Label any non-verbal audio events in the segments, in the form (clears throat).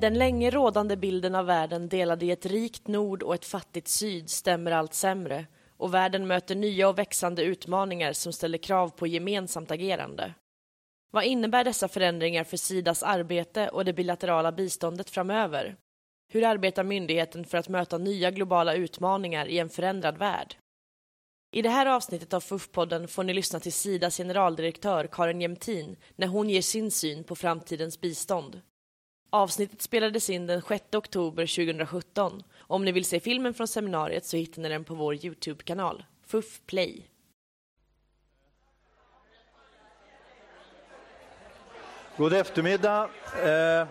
Den länge rådande bilden av världen delad i ett rikt nord och ett fattigt syd stämmer allt sämre och världen möter nya och växande utmaningar som ställer krav på gemensamt agerande. Vad innebär dessa förändringar för Sidas arbete och det bilaterala biståndet framöver? Hur arbetar myndigheten för att möta nya globala utmaningar i en förändrad värld? I det här avsnittet av FUF-podden får ni lyssna till Sidas generaldirektör Karin Jämtin när hon ger sin syn på framtidens bistånd. Avsnittet spelades in den 6 oktober 2017. Om ni vill se filmen från seminariet så hittar ni den på vår Youtube-kanal, FUF Play. God eftermiddag. Eh,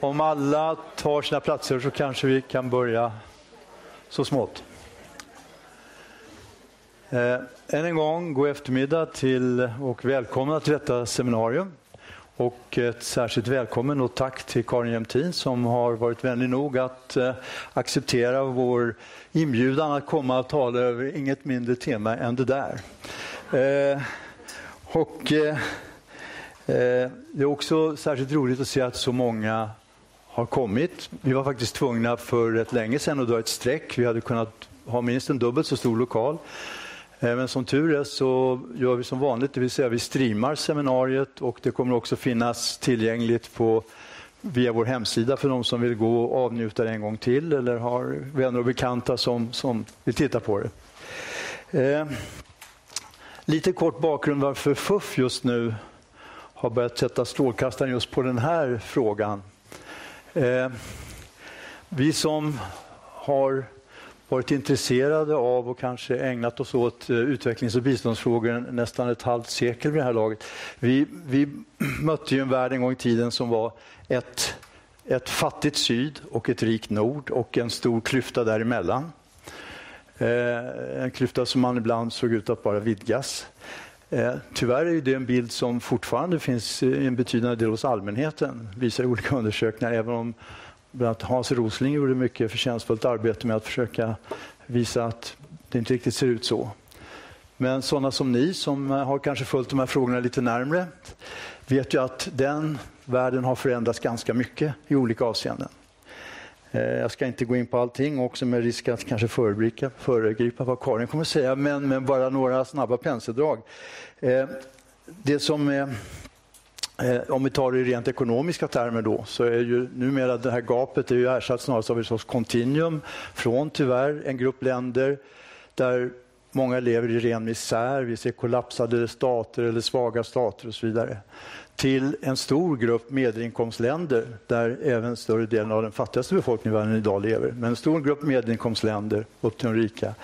om alla tar sina platser så kanske vi kan börja så smått. Eh, än en gång, god eftermiddag till, och välkomna till detta seminarium. Och ett särskilt välkommen och tack till Karin Jämtin som har varit vänlig nog att eh, acceptera vår inbjudan att komma och tala över inget mindre tema än det där. Eh, och eh, eh det är också särskilt roligt att se att så många har kommit. Vi var faktiskt tvungna för rätt länge sedan att dra ett streck. Vi hade kunnat ha minst en dubbelt så stor lokal. Men som tur är så gör vi som vanligt, det vill säga vi streamar seminariet och det kommer också finnas tillgängligt på, via vår hemsida för de som vill gå och avnjuta det en gång till eller har vänner och bekanta som, som vill titta på det. Eh, lite kort bakgrund varför FUF just nu har börjat sätta strålkastaren just på den här frågan. Eh, vi som har varit intresserade av och kanske ägnat oss åt eh, utvecklings och biståndsfrågor nästan ett halvt sekel vid det här laget. Vi, vi (clears throat) mötte ju en värld en gång i tiden som var ett, ett fattigt syd och ett rikt nord och en stor klyfta däremellan. Eh, en klyfta som man ibland såg ut att bara vidgas. Eh, tyvärr är det en bild som fortfarande finns i en betydande del hos allmänheten, visar olika undersökningar, även om Bland annat Hans Rosling gjorde mycket förtjänstfullt arbete med att försöka visa att det inte riktigt ser ut så. Men sådana som ni som har kanske följt de här frågorna lite närmre vet ju att den världen har förändrats ganska mycket i olika avseenden. Eh, jag ska inte gå in på allting också med risk att kanske föregripa vad Karin kommer att säga, men, men bara några snabba penseldrag. Eh, det som eh, Eh, om vi tar det i rent ekonomiska termer då, så är ju numera det här gapet är ju ersatt snarast av ett sorts kontinuum från tyvärr en grupp länder där många lever i ren misär, vi ser kollapsade stater eller svaga stater och så vidare till en stor grupp medelinkomstländer där även större delen av den fattigaste befolkningen i världen idag lever. Men en stor grupp medelinkomstländer upp till de rika.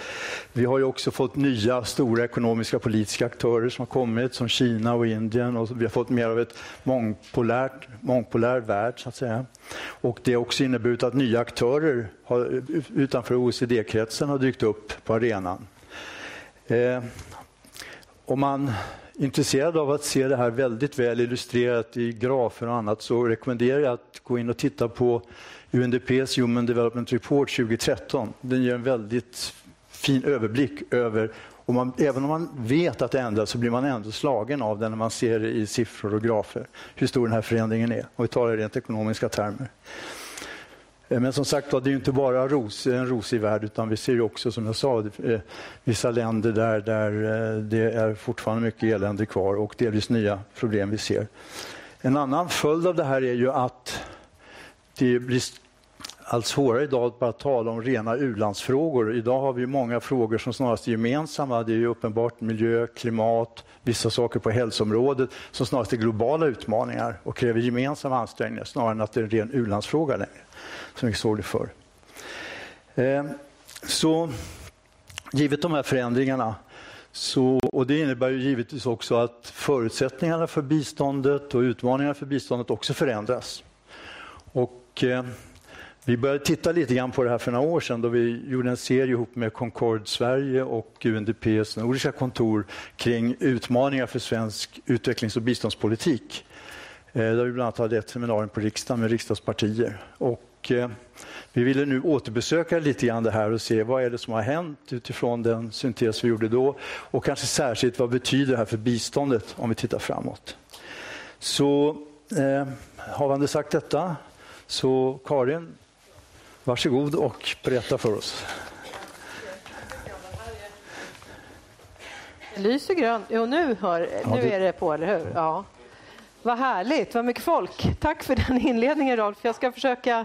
Vi har ju också fått nya stora ekonomiska politiska aktörer som har kommit som Kina och Indien och vi har fått mer av ett mångpolärt, mångpolär värld så att säga. Och det har också inneburit att nya aktörer har, utanför OECD-kretsen har dykt upp på arenan. Eh, om man intresserad av att se det här väldigt väl illustrerat i grafer och annat så rekommenderar jag att gå in och titta på UNDPs Human Development Report 2013. Den ger en väldigt fin överblick över och man, även om man vet att det ändras så blir man ändå slagen av det när man ser det i siffror och grafer, hur stor den här förändringen är. Och vi talar i rent ekonomiska termer. Eh, men som sagt det är inte bara ros, en rosig värld utan vi ser också som jag sa eh, vissa länder där, där eh, det är fortfarande mycket elände kvar och delvis nya problem vi ser. En annan följd av det här är ju att det blir allt svårare idag att bara tala om rena ulandsfrågor. Idag har vi många frågor som snarast är gemensamma. Det är ju uppenbart miljö, klimat, vissa saker på hälsoområdet som snarast är globala utmaningar och kräver gemensamma ansträngningar snarare än att det är en ren ulandsfråga längre som vi såg det förr. Så givet de här förändringarna så, och det innebär ju givetvis också att förutsättningarna för biståndet och utmaningarna för biståndet också förändras. Och, eh, vi började titta lite grann på det här för några år sedan då vi gjorde en serie ihop med Concord Sverige och UNDPs nordiska kontor kring utmaningar för svensk utvecklings och biståndspolitik. Eh, där vi bland annat hade ett seminarium på riksdagen med riksdagspartier. Och Eh, vi ville nu återbesöka lite grann det här och se vad är det som har hänt utifrån den syntes vi gjorde då och kanske särskilt vad betyder det här för biståndet om vi tittar framåt. Så eh, havande sagt detta så Karin, varsågod och berätta för oss. Det lyser grönt. Jo, nu, hör, nu är det på, eller hur? Ja. Vad härligt, vad mycket folk. Tack för den (laughs) inledningen, Rolf. Jag ska försöka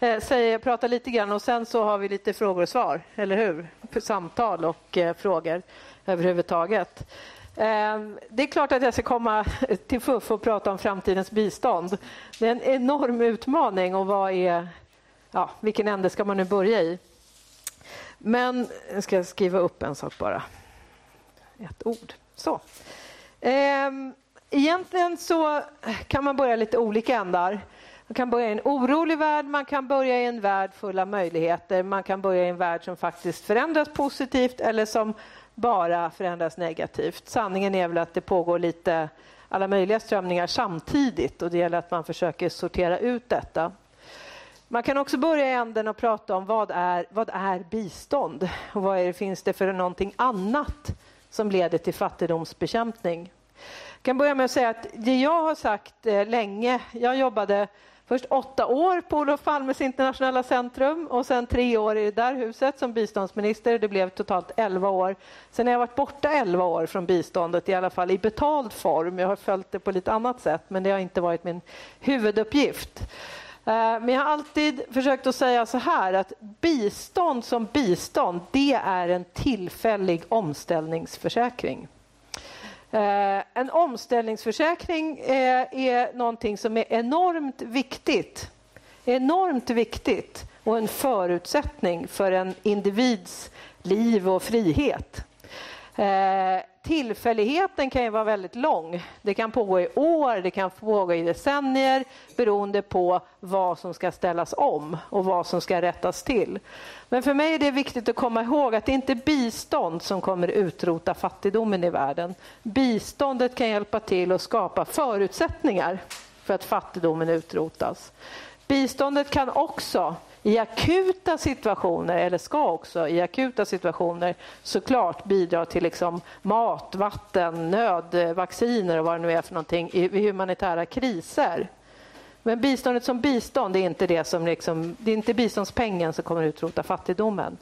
eh, säga, prata lite grann och sen så har vi lite frågor och svar, eller hur? För samtal och eh, frågor överhuvudtaget. Eh, det är klart att jag ska komma (laughs) till FUF och prata om framtidens bistånd. Det är en enorm utmaning och vad är, ja, vilken ände ska man nu börja i? Men jag ska skriva upp en sak bara. Ett ord. Så. Ehm, Egentligen så kan man börja lite olika ändar. Man kan börja i en orolig värld, man kan börja i en värld full av möjligheter. Man kan börja i en värld som faktiskt förändras positivt eller som bara förändras negativt. Sanningen är väl att det pågår lite alla möjliga strömningar samtidigt och det gäller att man försöker sortera ut detta. Man kan också börja i änden och prata om vad är, vad är bistånd och vad är, finns det för någonting annat som leder till fattigdomsbekämpning. Jag kan börja med att säga att det jag har sagt eh, länge, jag jobbade först åtta år på Olof Palmes internationella centrum och sen tre år i det där huset som biståndsminister. Det blev totalt elva år. Sen har jag varit borta elva år från biståndet, i alla fall i betald form. Jag har följt det på lite annat sätt, men det har inte varit min huvuduppgift. Eh, men jag har alltid försökt att säga så här att bistånd som bistånd, det är en tillfällig omställningsförsäkring. Eh, en omställningsförsäkring eh, är någonting som är enormt viktigt. Enormt viktigt och en förutsättning för en individs liv och frihet. Eh, tillfälligheten kan ju vara väldigt lång. Det kan pågå i år, det kan pågå i decennier beroende på vad som ska ställas om och vad som ska rättas till. Men för mig är det viktigt att komma ihåg att det inte är bistånd som kommer utrota fattigdomen i världen. Biståndet kan hjälpa till att skapa förutsättningar för att fattigdomen utrotas. Biståndet kan också i akuta situationer, eller ska också i akuta situationer såklart bidra till liksom mat, vatten, nöd, vacciner och vad det nu är för någonting i humanitära kriser. Men biståndet som bistånd är inte det som liksom, det är inte biståndspengen som kommer utrota fattigdomen.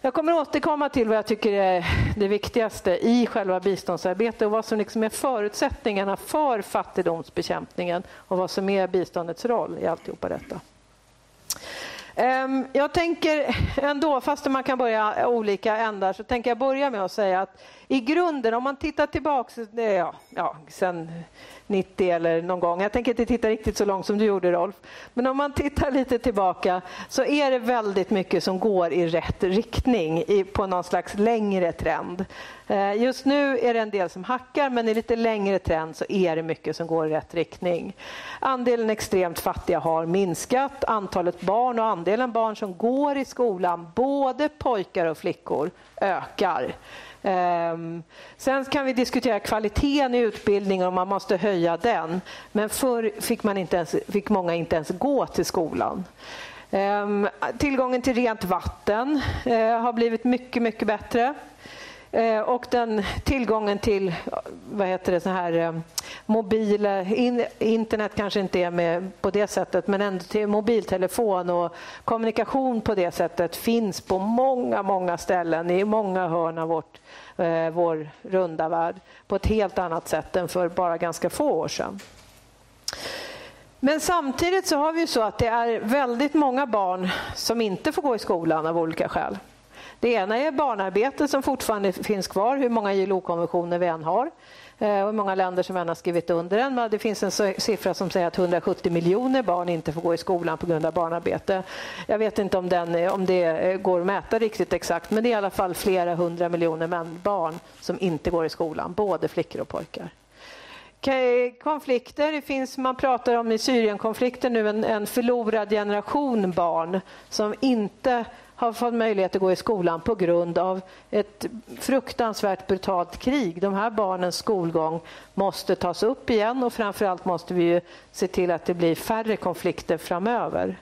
Jag kommer återkomma till vad jag tycker är det viktigaste i själva biståndsarbetet och vad som liksom är förutsättningarna för fattigdomsbekämpningen och vad som är biståndets roll i alltihopa detta. Ehm, jag tänker ändå, fast man kan börja olika ändar, så tänker jag börja med att säga att i grunden, om man tittar tillbaka, ja, ja, sen 90 eller någon gång. Jag tänker inte titta riktigt så långt som du gjorde Rolf. Men om man tittar lite tillbaka så är det väldigt mycket som går i rätt riktning på någon slags längre trend. Eh, just nu är det en del som hackar men i lite längre trend så är det mycket som går i rätt riktning. Andelen extremt fattiga har minskat. Antalet barn och andelen barn som går i skolan, både pojkar och flickor, ökar. Ehm, sen kan vi diskutera kvaliteten i utbildningen och man måste höja den. Men förr fick, man inte ens, fick många inte ens gå till skolan. Ehm, tillgången till rent vatten eh, har blivit mycket, mycket bättre. Uh, och den tillgången till vad heter det, så här, uh, mobila, in, internet kanske inte är med på det sättet men ändå till mobiltelefon och kommunikation på det sättet finns på många, många ställen i många hörn av vårt eh, vår runda värld på ett helt annat sätt än för bara ganska få år sedan. Men samtidigt så har vi så att det är väldigt många barn som inte får gå i skolan av olika skäl. Det ena är barnarbete som fortfarande finns kvar, hur många ILO-konventioner vi än har. Eh, och hur många länder som än har skrivit under den. Men det finns en siffra som säger att 170 miljoner barn inte får gå i skolan på grund av barnarbete. Jag vet inte om, den, eh, om det eh, går att mäta riktigt exakt men det är i alla fall flera hundra miljoner män, barn som inte går i skolan, både flickor och pojkar konflikter. Det finns, man pratar om i Syrienkonflikten nu en, en förlorad generation barn som inte har fått möjlighet att gå i skolan på grund av ett fruktansvärt brutalt krig. De här barnens skolgång måste tas upp igen och framförallt måste vi se till att det blir färre konflikter framöver.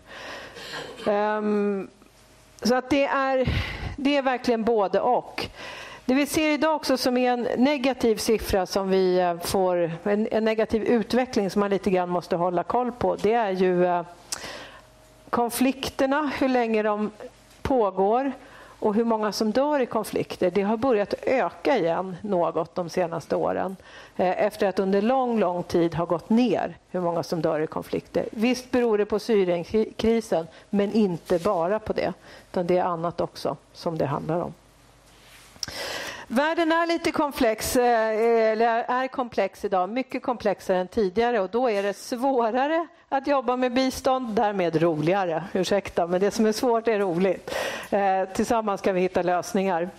Um, så att det är, det är verkligen både och. Det vi ser idag också som är en negativ siffra som vi eh, får, en, en negativ utveckling som man lite grann måste hålla koll på, det är ju eh, konflikterna, hur länge de pågår och hur många som dör i konflikter. Det har börjat öka igen något de senaste åren eh, efter att under lång, lång tid ha gått ner hur många som dör i konflikter. Visst beror det på Syrienkrisen, men inte bara på det, utan det är annat också som det handlar om. Världen är lite komplex, eh, eller är komplex idag, mycket komplexare än tidigare och då är det svårare att jobba med bistånd, därmed roligare. Ursäkta, men det som är svårt är roligt. Eh, tillsammans ska vi hitta lösningar.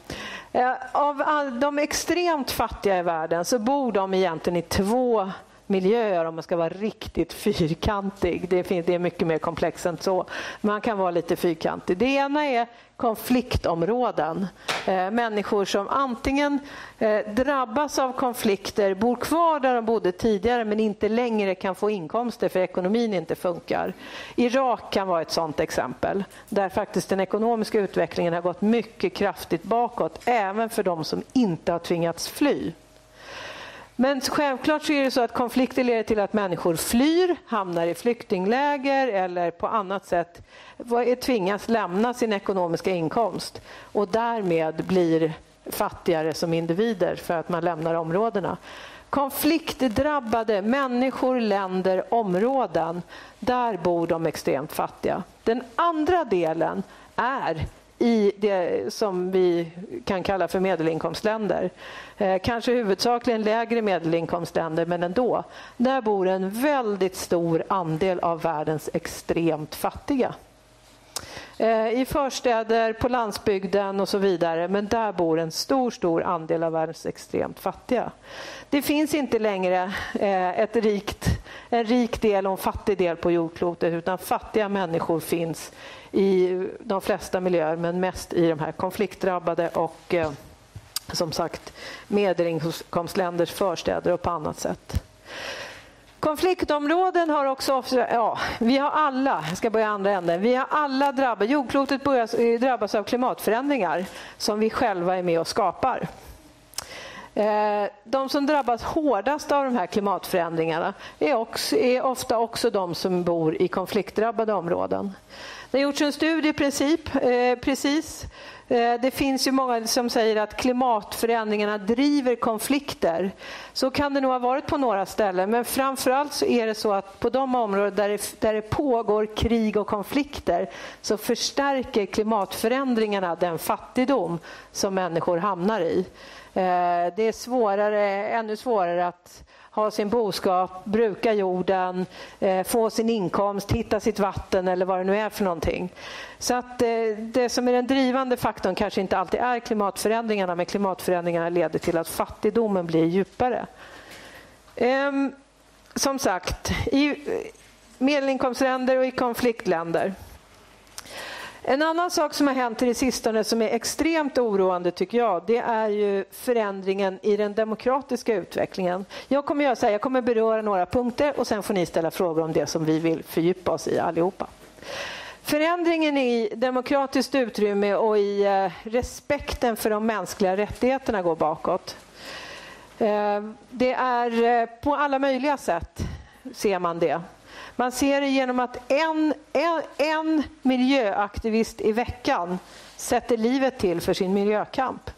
Eh, av de extremt fattiga i världen så bor de egentligen i två miljöer om man ska vara riktigt fyrkantig. Det, är mycket mer komplext än så. Man kan vara lite fyrkantig. Det ena är konfliktområden. Eh, människor som antingen eh, drabbas av konflikter, bor kvar där de bodde tidigare men inte längre kan få inkomster för ekonomin inte funkar. Irak kan vara ett sådant exempel där faktiskt den ekonomiska utvecklingen har gått mycket kraftigt bakåt även för de som inte har tvingats fly. Men självklart så är det så att konflikter leder till att människor flyr, hamnar i flyktingläger eller på annat sätt tvingas lämna sin ekonomiska inkomst och därmed blir fattigare som individer för att man lämnar områdena. Konfliktdrabbade människor, länder, områden, där bor de extremt fattiga. Den andra delen är i det som vi kan kalla för medelinkomstländer. Eh, kanske huvudsakligen lägre medelinkomstländer, men ändå. Där bor en väldigt stor andel av världens extremt fattiga. Eh, I förstäder, på landsbygden och så vidare, men där bor en stor, stor andel av världens extremt fattiga. Det finns inte längre eh, ett rikt, en rik del och en fattig del på jordklotet, utan fattiga människor finns i de flesta miljöer, men mest i de här konfliktdrabbade och eh, som sagt medelinkomstländers förstäder och på annat sätt. Konfliktområden har också, ja, vi har alla, jag ska börja andra änden, vi har alla drabbats, jordklotet börjar, eh, drabbas av klimatförändringar som vi själva är med och skapar. Eh, de som drabbas hårdast av de här klimatförändringarna är, också, är ofta också de som bor i konfliktdrabbade områden. Det har gjorts en studie princip, eh, precis. Eh, det finns ju många som säger att klimatförändringarna driver konflikter. Så kan det nog ha varit på några ställen, men framförallt så är det så att på de områden där det, där det pågår krig och konflikter så förstärker klimatförändringarna den fattigdom som människor hamnar i. Eh, det är svårare, ännu svårare att ha sin boskap, bruka jorden, eh, få sin inkomst, hitta sitt vatten eller vad det nu är för någonting. Så att eh, det som är den drivande faktorn kanske inte alltid är klimatförändringarna men klimatförändringarna leder till att fattigdomen blir djupare. Ehm, som sagt, i medelinkomstländer och i konfliktländer en annan sak som har hänt i det sistone som är extremt oroande tycker jag, det är ju förändringen i den demokratiska utvecklingen. Jag kommer göra så här, jag kommer beröra några punkter och sen får ni ställa frågor om det som vi vill fördjupa oss i allihopa. Förändringen i demokratiskt utrymme och i eh, respekten för de mänskliga rättigheterna går bakåt. Eh, det är eh, på alla möjliga sätt ser man det. Man ser det genom att en, en, en miljöaktivist i veckan sätter livet till för sin miljökamp.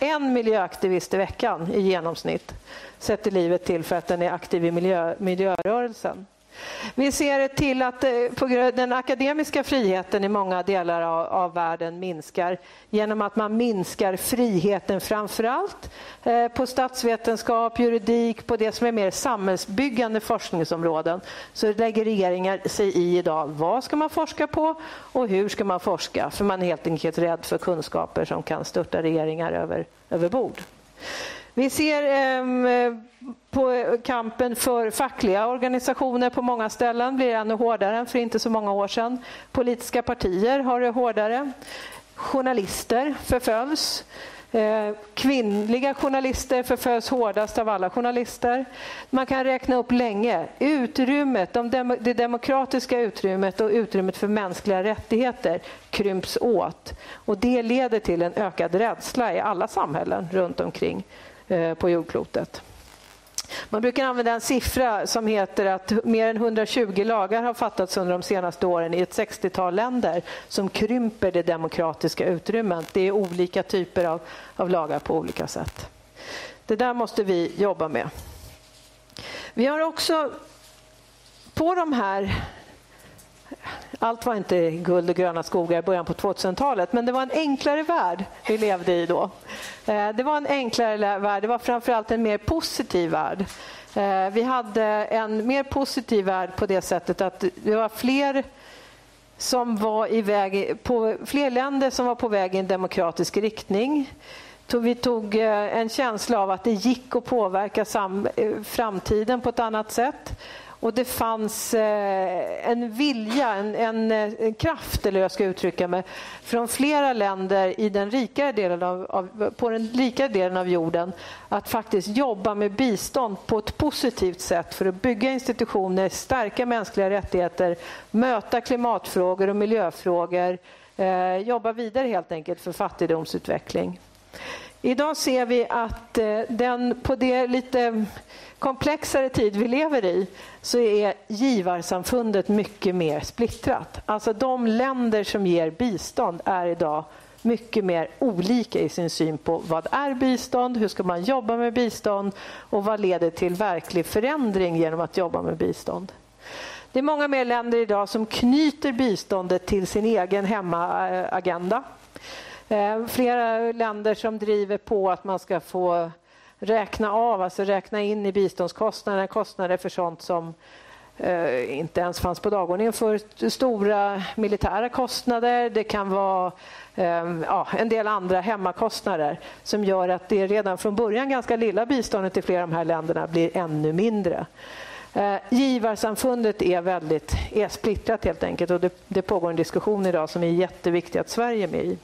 En miljöaktivist i veckan i genomsnitt sätter livet till för att den är aktiv i miljö, miljörörelsen. Vi ser till att eh, den akademiska friheten i många delar av, av världen minskar genom att man minskar friheten framför allt eh, på statsvetenskap, juridik, på det som är mer samhällsbyggande forskningsområden. Så lägger regeringar sig i idag vad ska man forska på och hur ska man forska? För man är helt enkelt rädd för kunskaper som kan störta regeringar över, över bord. Vi ser eh, på kampen för fackliga organisationer på många ställen blir ännu hårdare än för inte så många år sedan. Politiska partier har det hårdare. Journalister förföljs. Eh, kvinnliga journalister förföljs hårdast av alla journalister. Man kan räkna upp länge. Utrymmet, det demokratiska utrymmet och utrymmet för mänskliga rättigheter krymps åt. Och det leder till en ökad rädsla i alla samhällen runt omkring Eh, på jordklotet. Man brukar använda en siffra som heter att mer än 120 lagar har fattats under de senaste åren i ett 60-tal länder som krymper det demokratiska utrymmet. Det är olika typer av, av lagar på olika sätt. Det där måste vi jobba med. Vi har också på de här allt var inte guld och gröna skogar i början på 2000-talet, men det var en enklare värld vi levde i då. Eh, det var en enklare värld, det var framförallt en mer positiv värld. Eh, vi hade en mer positiv värld på det sättet att det var fler som var i väg, på, fler länder som var på väg i en demokratisk riktning. Vi tog eh, en känsla av att det gick att påverka framtiden på ett annat sätt. Och det fanns eh, en vilja, en, en, en, kraft, eller jag ska uttrycka mig, från flera länder i den rikare delen av, av, på den rikare delen av jorden att faktiskt jobba med bistånd på ett positivt sätt för att bygga institutioner, stärka mänskliga rättigheter, möta klimatfrågor och miljöfrågor, eh, jobba vidare helt enkelt för fattigdomsutveckling. Idag ser vi att eh, den på det lite komplexare tid vi lever i så är givarsamfundet mycket mer splittrat. Alltså de länder som ger bistånd är idag mycket mer olika i sin syn på vad är bistånd, hur ska man jobba med bistånd och vad leder till verklig förändring genom att jobba med bistånd. Det är många mer länder idag som knyter biståndet till sin egen hemmaagenda. Eh, Eh, flera länder som driver på att man ska få räkna av, alltså räkna in i biståndskostnaderna kostnader för sånt som eh, inte ens fanns på dagordningen för stora militära kostnader. Det kan vara eh, ja, en del andra hemmakostnader som gör att det redan från början ganska lilla biståndet till flera av de här länderna blir ännu mindre. Eh, givarsamfundet är väldigt är splittrat helt enkelt och det, det pågår en diskussion idag som är jätteviktig att Sverige är med i.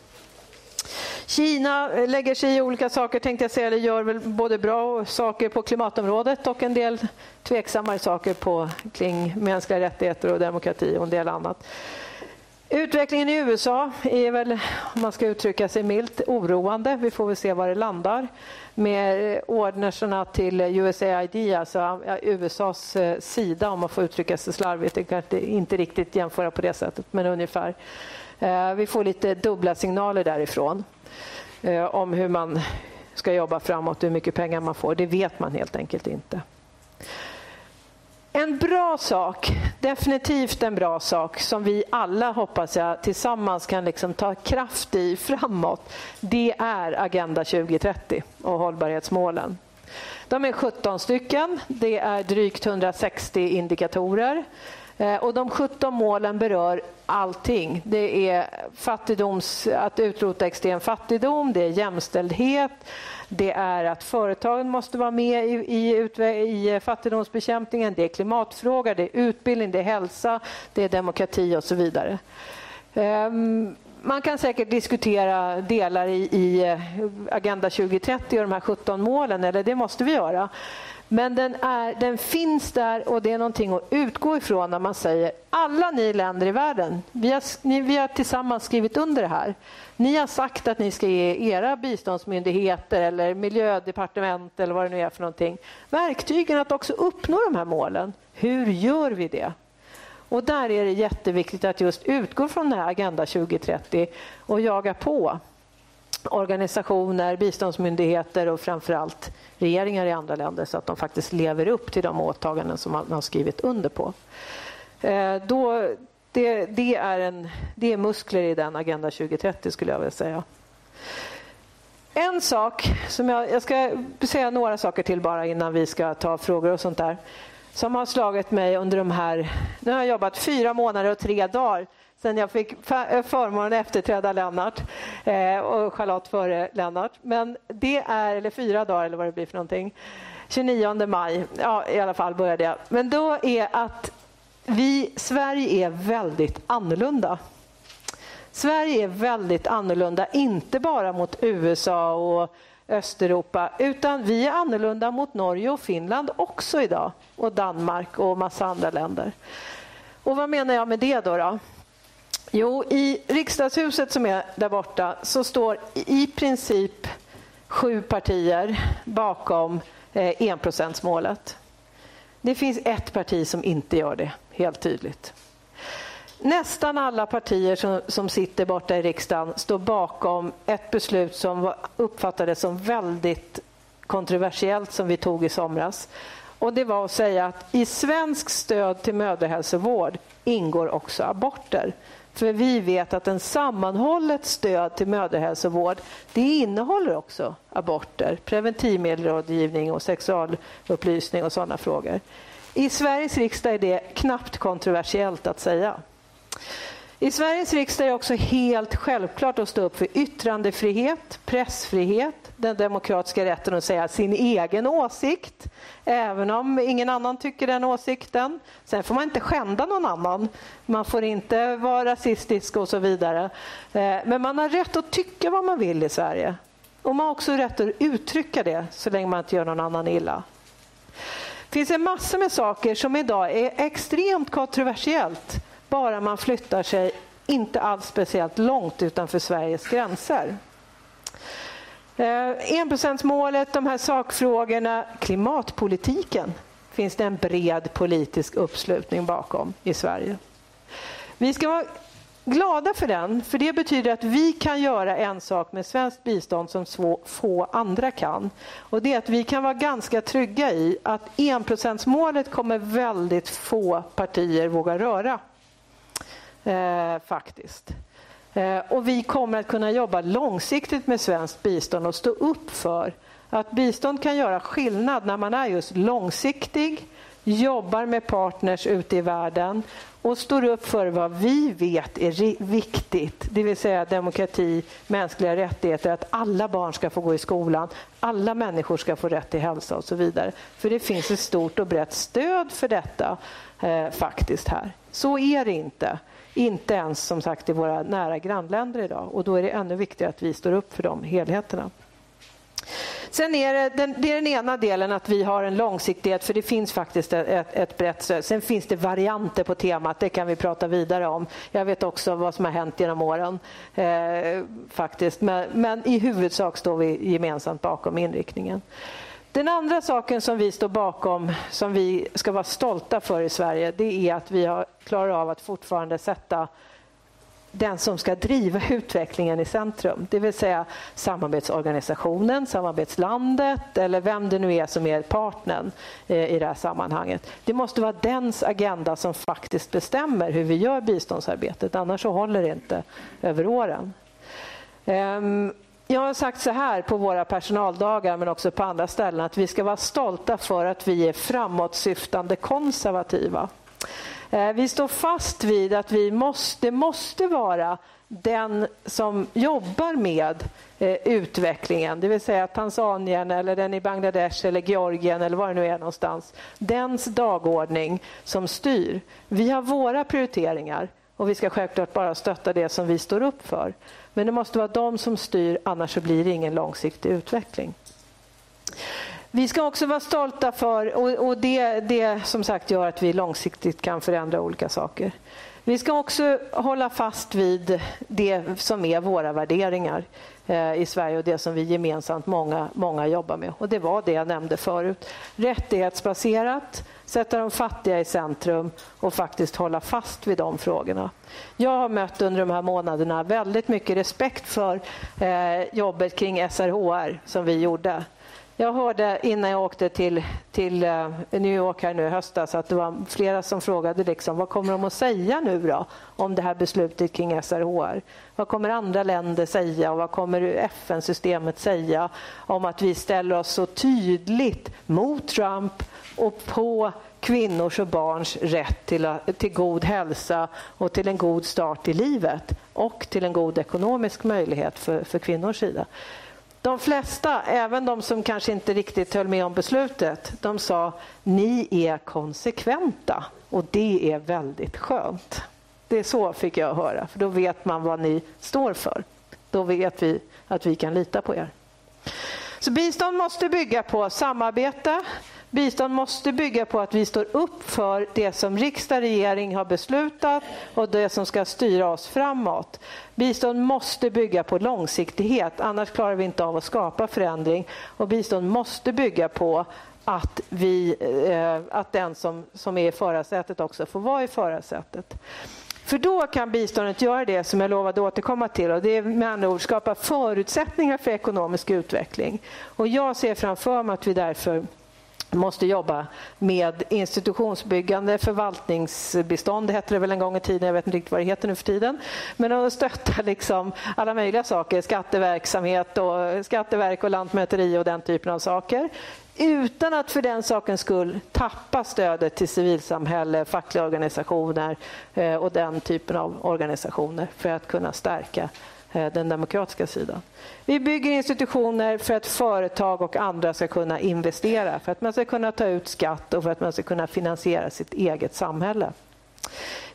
Kina lägger sig i olika saker, tänkte jag säga, eller gör väl både bra saker på klimatområdet och en del tveksammare saker på, kring mänskliga rättigheter och demokrati och en del annat. Utvecklingen i USA är väl, om man ska uttrycka sig milt, oroande. Vi får väl se var det landar med eh, ordnerserna till USAID, alltså eh, USAs eh, sida om man får uttrycka sig slarvigt. Det kan inte riktigt jämföra på det sättet, men ungefär. Vi får lite dubbla signaler därifrån eh, om hur man ska jobba framåt, hur mycket pengar man får. Det vet man helt enkelt inte. En bra sak, definitivt en bra sak som vi alla hoppas jag tillsammans kan liksom ta kraft i framåt, det är Agenda 2030 och hållbarhetsmålen. De är 17 stycken, det är drygt 160 indikatorer. Eh, och de 17 målen berör allting. Det är fattigdoms, att utrota extrem fattigdom, det är jämställdhet, det är att företagen måste vara med i, i, i eh, fattigdomsbekämpningen, det är klimatfrågor, det är utbildning, det är hälsa, det är demokrati och så vidare. Um, man kan säkert diskutera delar i, i eh, Agenda 2030 och de här 17 målen, eller det måste vi göra. Men den, är, den finns där och det är någonting att utgå ifrån när man säger alla ni länder i världen, vi har, ni, vi har tillsammans skrivit under det här. Ni har sagt att ni ska ge era biståndsmyndigheter eller miljödepartement eller vad det nu är för någonting verktygen att också uppnå de här målen. Hur gör vi det? Och där är det jätteviktigt att just utgå från den här Agenda 2030 och jaga på organisationer, biståndsmyndigheter och framförallt regeringar i andra länder så att de faktiskt lever upp till de åtaganden som man har skrivit under på. Eh, då, det, det, är en, det är muskler i den Agenda 2030 skulle jag vilja säga. En sak som jag, jag ska säga några saker till bara innan vi ska ta frågor och sånt där som har slagit mig under de här... Nu har jag jobbat fyra månader och tre dagar sen jag fick eh, förmånen att efterträda Lennart eh, och Charlotte före Lennart. Men det är, eller fyra dagar eller vad det blir för någonting. 29 maj, ja i alla fall började jag. Men då är att vi, Sverige är väldigt annorlunda. Sverige är väldigt annorlunda, inte bara mot USA och Östeuropa, utan vi är annorlunda mot Norge och Finland också idag, och Danmark och massa andra länder. Och vad menar jag med det då? då? Jo, i riksdagshuset som är där borta så står i princip sju partier bakom eh, enprocentsmålet. Det finns ett parti som inte gör det, helt tydligt. Nästan alla partier som, som sitter borta i riksdagen står bakom ett beslut som uppfattades som väldigt kontroversiellt som vi tog i somras. Och det var att säga att i svensk stöd till mödrahälsovård ingår också aborter. För vi vet att en sammanhållet stöd till mödrahälsovård det innehåller också aborter, preventivmedelsrådgivning och sexualupplysning och sådana frågor. I Sveriges riksdag är det knappt kontroversiellt att säga. I Sveriges riksdag är det också helt självklart att stå upp för yttrandefrihet, pressfrihet, den demokratiska rätten att säga sin egen åsikt, även om ingen annan tycker den åsikten. Sen får man inte skända någon annan, man får inte vara rasistisk och så vidare. Eh, men man har rätt att tycka vad man vill i Sverige. Och man har också rätt att uttrycka det så länge man inte gör någon annan illa. Det finns en massa med saker som idag är extremt kontroversiellt bara man flyttar sig inte alls speciellt långt utanför Sveriges gränser. Eh, enprocentsmålet, de här sakfrågorna, klimatpolitiken finns det en bred politisk uppslutning bakom i Sverige. Vi ska vara glada för den, för det betyder att vi kan göra en sak med svenskt bistånd som få andra kan. Och det är att vi kan vara ganska trygga i att enprocentsmålet kommer väldigt få partier våga röra. Eh, faktiskt. Eh, och vi kommer att kunna jobba långsiktigt med svenskt bistånd och stå upp för att bistånd kan göra skillnad när man är just långsiktig, jobbar med partners ute i världen och står upp för vad vi vet är viktigt, det vill säga demokrati, mänskliga rättigheter, att alla barn ska få gå i skolan, alla människor ska få rätt till hälsa och så vidare. För det finns ett stort och brett stöd för detta eh, faktiskt här. Så är det inte. Inte ens som sagt i våra nära grannländer idag och då är det ännu viktigare att vi står upp för de helheterna. Sen är det, den, det är den ena delen att vi har en långsiktighet för det finns faktiskt ett, ett brett stöd. Sen finns det varianter på temat, det kan vi prata vidare om. Jag vet också vad som har hänt genom åren eh, faktiskt. Men, men, i huvudsak står vi gemensamt bakom inriktningen. Den andra saken som vi står bakom, som vi ska vara stolta för i Sverige, det är att vi har klarar av att fortfarande sätta den som ska driva utvecklingen i centrum. Det vill säga samarbetsorganisationen, samarbetslandet eller vem det nu är som är partnern eh, i det här sammanhanget. Det måste vara dens agenda som faktiskt bestämmer hur vi gör biståndsarbetet, annars så håller det inte över åren. Ehm, jag har sagt så här på våra personaldagar men också på andra ställen att vi ska vara stolta för att vi är framåtsyftande konservativa. Eh, vi står fast vid att vi måste, det måste vara den som jobbar med eh, utvecklingen, det vill säga Tanzanien eller den i Bangladesh eller Georgien eller var det nu är någonstans. Dens dagordning som styr. Vi har våra prioriteringar och vi ska självklart bara stötta det som vi står upp för. Men det måste vara de som styr, annars så blir det ingen långsiktig utveckling. Vi ska också vara stolta för, och, det, det som sagt gör att vi långsiktigt kan förändra olika saker. Vi ska också hålla fast vid det som är våra värderingar eh, i Sverige och det som vi gemensamt många, många jobbar med. Och Det var det jag nämnde förut. Rättighetsbaserat, sätta de fattiga i centrum och faktiskt hålla fast vid de frågorna. Jag har mött under de här månaderna väldigt mycket respekt för eh, jobbet kring SRHR som vi gjorde. Jag hörde innan jag åkte till, till eh, New York här nu i höstas att det var flera som frågade liksom, vad kommer de att säga nu då om det här beslutet kring SRHR? Vad kommer andra länder säga och vad kommer FN-systemet säga om att vi ställer oss så tydligt mot Trump och på kvinnors och barns rätt till, till god hälsa och till en god start i livet och till en god ekonomisk möjlighet för, för kvinnors sida. De flesta, även de som kanske inte riktigt höll med om beslutet, de sa ni är konsekventa och det är väldigt skönt. Det är så fick jag höra, för då vet man vad ni står för. Då vet vi att vi kan lita på er. Så bistånd måste bygga på samarbete. Bistånd måste bygga på att vi står upp för det som riksdag och regering har beslutat och det som ska styra oss framåt. Bistånd måste bygga på långsiktighet, annars klarar vi inte av att skapa förändring. Och bistånd måste bygga på att, vi, eh, att den som, som är i förarsätet också får vara i förarsätet. För då kan biståndet göra det som jag lovade återkomma till och det är med andra ord skapa förutsättningar för ekonomisk utveckling. Och jag ser framför mig att vi därför måste jobba med institutionsbyggande, förvaltningsbistånd hette det väl en gång i tiden, jag vet inte riktigt vad det heter nu för tiden. Men att stötta liksom alla möjliga saker, skatteverksamhet och skatteverk och lantmäteri och den typen av saker utan att för den sakens skull tappa stödet till civilsamhälle, fackliga organisationer eh, och den typen av organisationer för att kunna stärka Eh, den demokratiska sidan. Vi bygger institutioner för att företag och andra ska kunna investera, för att man ska kunna ta ut skatt och för att man ska kunna finansiera sitt eget samhälle.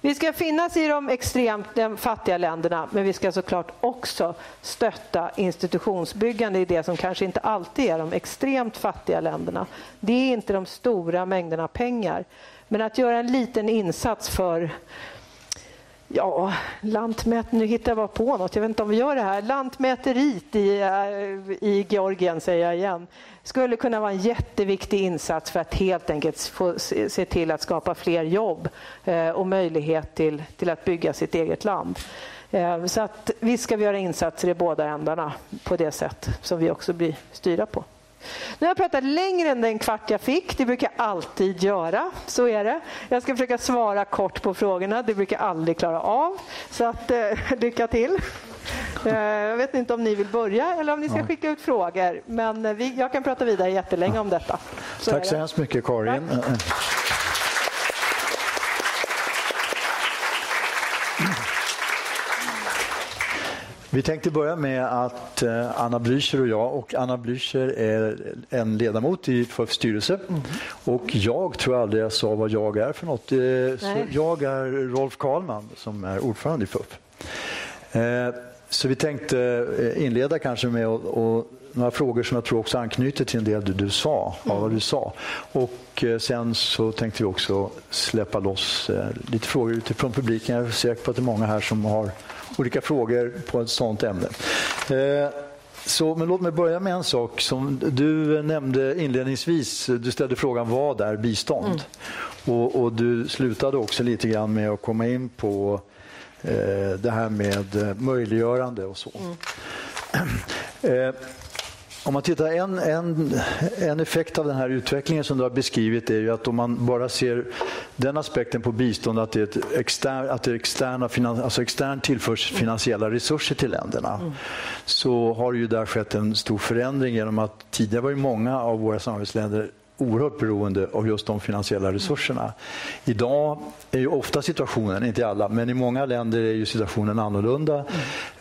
Vi ska finnas i de extremt fattiga länderna men vi ska såklart också stötta institutionsbyggande i det som kanske inte alltid är de extremt fattiga länderna. Det är inte de stora mängderna pengar. Men att göra en liten insats för Ja, lantmät... Nu hittar jag bara på något. Jag vet inte om vi gör det här. Lantmäteriet i, eh, i Georgien, säger jag igen, skulle kunna vara en jätteviktig insats för att helt enkelt få se till att skapa fler jobb eh, och möjlighet till, till att bygga sitt eget land. Eh, så att visst ska vi göra insatser i båda ändarna på det sätt som vi också blir styrda på. Nu har jag pratat längre än den kvart jag fick. Det brukar jag alltid göra. Så är det. Jag ska försöka svara kort på frågorna. Det brukar jag aldrig klara av. Så att, eh, (laughs) lycka till. Eh, jag vet inte om ni vill börja eller om ni ska skicka ut frågor. Men eh, vi, jag kan prata vidare jättelänge om detta. Så Tack så hemskt mycket Karin. Tack. Vi tänkte börja med att eh, Anna Blücher och jag, och Anna Blücher är en ledamot i FUFs styrelse mm. och jag tror aldrig jag sa vad jag är för något. Så jag är Rolf Karlman som är ordförande i FUF. Eh, så vi tänkte eh, inleda kanske med och, några frågor som jag tror också anknyter till en del du, du sa, mm. vad du sa. Och sen så tänkte vi också släppa loss lite frågor utifrån publiken. Jag är säker på att det är många här som har olika frågor på ett sådant ämne. Eh, så, men låt mig börja med en sak som du nämnde inledningsvis. Du ställde frågan vad är bistånd? Mm. Och, och, du slutade också lite grann med att komma in på eh, det här med möjliggörande och så. Mm. Eh, om man tittar, en, en, en effekt av den här utvecklingen som du har beskrivit är ju att om man bara ser den aspekten på bistånd att det är, ett exter, att det är externa, alltså extern tillförs finansiella resurser till länderna mm. så har ju där skett en stor förändring genom att tidigare var ju många av våra samarbetsländer oerhört beroende av just de finansiella resurserna. Idag är ju ofta situationen, inte i alla, men i många länder är ju situationen annorlunda.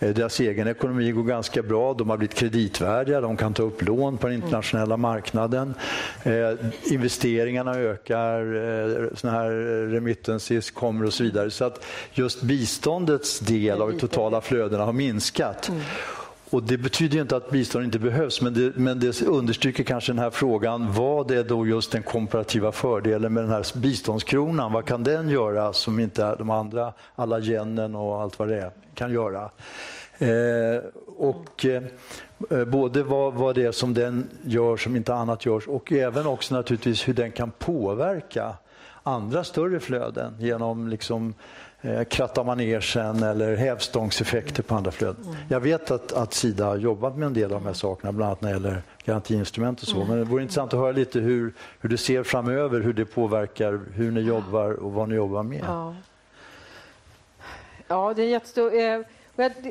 Mm. Deras egen ekonomi går ganska bra, de har blivit kreditvärdiga, de kan ta upp lån på den internationella marknaden. Eh, investeringarna ökar, eh, såna här remittances kommer och så vidare. Så att just biståndets del av de totala flödena har minskat. Mm. Och Det betyder inte att bistånd inte behövs, men det, men det understryker kanske den här frågan. Vad är då just den komparativa fördelen med den här biståndskronan? Vad kan den göra som inte de andra, alla genen och allt vad det är, kan göra? Eh, och eh, Både vad, vad det är som den gör som inte annat görs och även också naturligtvis hur den kan påverka andra större flöden genom liksom eh, kratta manegen eller hävstångseffekter på andra flöden. Mm. Jag vet att, att Sida har jobbat med en del av de här sakerna, bland annat när det gäller garantiinstrument och så. Mm. Men det vore intressant att höra lite hur, hur du ser framöver, hur det påverkar hur ni jobbar och vad ni jobbar med. Ja, ja det är jättestor... Eh...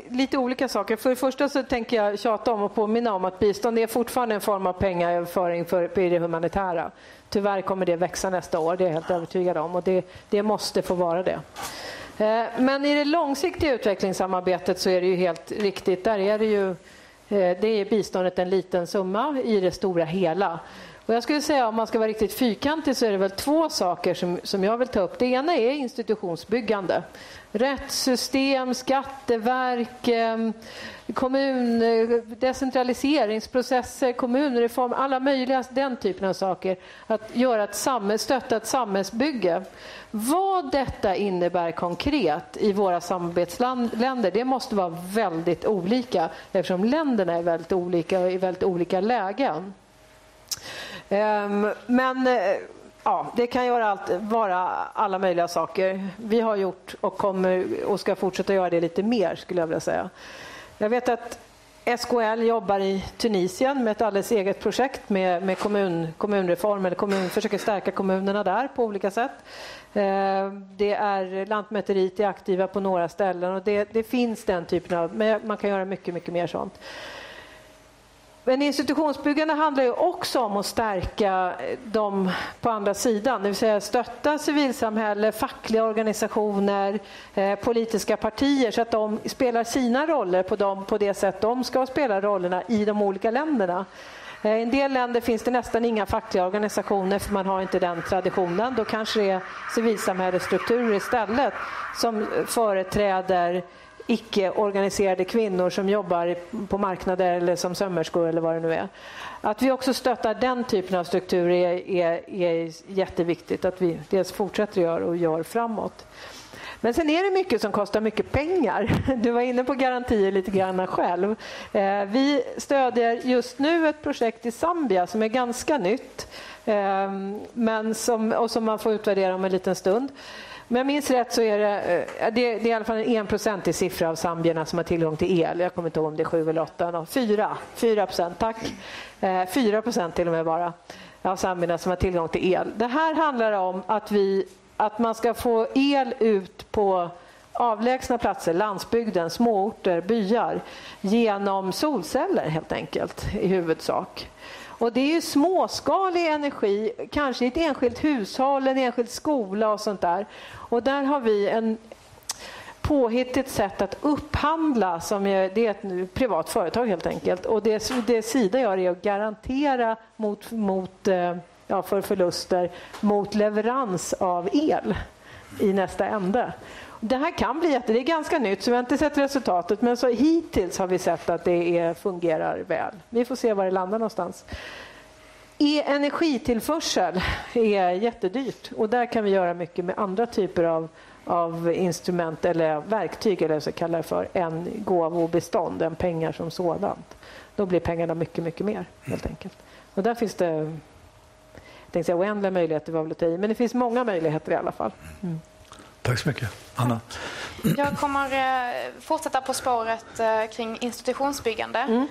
Lite olika saker. För det första så tänker jag tjata om och påminna om att bistånd är fortfarande en form av pengaöverföring för, för det humanitära. Tyvärr kommer det växa nästa år, det är jag helt övertygad om. Och det, det måste få vara det. Eh, men i det långsiktiga utvecklingssamarbetet så är det ju helt riktigt. Där är det ju eh, det är biståndet en liten summa i det stora hela. Och jag skulle säga om man ska vara riktigt fyrkantig så är det väl två saker som, som jag vill ta upp. Det ena är institutionsbyggande. Rättssystem, skatteverk, ehm, kommun, eh, decentraliseringsprocesser, kommunreform, alla möjliga den typen av saker. Att göra ett samhäll, stötta ett samhällsbygge. Vad detta innebär konkret i våra samarbetsländer det måste vara väldigt olika eftersom länderna är väldigt olika och i väldigt olika lägen. Ehm, men eh, ja, det kan göra allt, vara alla möjliga saker. Vi har gjort och kommer och ska fortsätta göra det lite mer skulle jag vilja säga. Jag vet att SKL jobbar i Tunisien med ett alldeles eget projekt med, med kommun, kommunreform, eller kommun, försöker stärka kommunerna där på olika sätt. Ehm, det är Lantmäteriet är aktiva på några ställen och det, det finns den typen av, men man kan göra mycket, mycket mer sånt. Men institutionsbyggande handlar ju också om att stärka eh, dem på andra sidan, det vill säga stötta civilsamhälle, fackliga organisationer, eh, politiska partier så att de spelar sina roller på, dem, på det sätt de ska spela rollerna i de olika länderna. Eh, I en del länder finns det nästan inga fackliga organisationer för man har inte den traditionen. Då kanske det är civilsamhällesstrukturer istället som eh, företräder icke-organiserade kvinnor som jobbar på marknader eller som sömmerskor eller vad det nu är. Att vi också stöttar den typen av strukturer är, är, är jätteviktigt att vi dels fortsätter göra och gör framåt. Men sen är det mycket som kostar mycket pengar. (laughs) Du var inne på garantier lite grann själv. Eh, vi stödjer just nu ett projekt i Zambia som är ganska nytt eh, men som, och som man får utvärdera om en liten stund. Om jag minns rätt så är det, eh, det, det, är i alla fall en enprocentig siffra av zambierna som har tillgång till el. Jag kommer inte ihåg om det är sju eller åtta. Fyra, fyra procent, tack. Eh, fyra procent till och med bara av sambierna som har tillgång till el. Det här handlar om att, vi, att man ska få el ut på avlägsna platser, landsbygden, småorter, byar genom solceller helt enkelt i huvudsak. Och det är ju småskalig energi, kanske i ett enskilt hushåll, en enskild skola och sånt där. Och där har vi en påhittigt sätt att upphandla, som är, det är ett privat företag helt enkelt. Och det, det Sida gör är att garantera mot, mot, eh, ja, för förluster mot leverans av el i nästa ände. Det här kan bli jätte, det är ganska nytt så vi har inte sett resultatet men så hittills har vi sett att det är, fungerar väl. Vi får se var det landar någonstans. E energitillförsel är jättedyrt och där kan vi göra mycket med andra typer av, av instrument eller verktyg eller så kallar det för än gåvobestånd än pengar som sådant. Då blir pengarna mycket, mycket mer helt enkelt. Och där finns det jag tänkte säga, oändliga möjligheter var väl att ta i, men det finns många möjligheter i alla fall. Mm. Tack så mycket. Anna? Jag kommer eh, fortsätta på spåret eh, kring institutionsbyggande mm.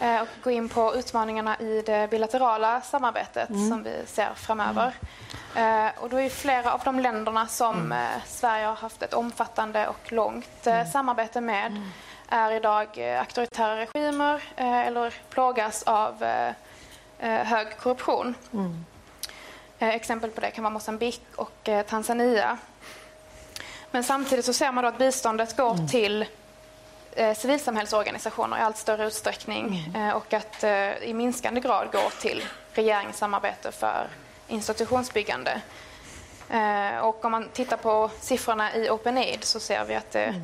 Eh, och gå in på utmaningarna i det bilaterala samarbetet mm. som vi ser framöver. Mm. Och då är flera av de länderna som mm. Sverige har haft ett omfattande och långt mm. samarbete med mm. är idag auktoritära regimer eller plågas av hög korruption. Exempel på det kan vara Mosambik och Tanzania. Men samtidigt så ser man att biståndet går mm. till eh, civilsamhällsorganisationer i allt större utsträckning mm. eh, och att eh, i minskande grad går till regeringssamarbete för institutionsbyggande. Eh, och om man tittar på siffrorna i OpenAid så ser vi att, mm.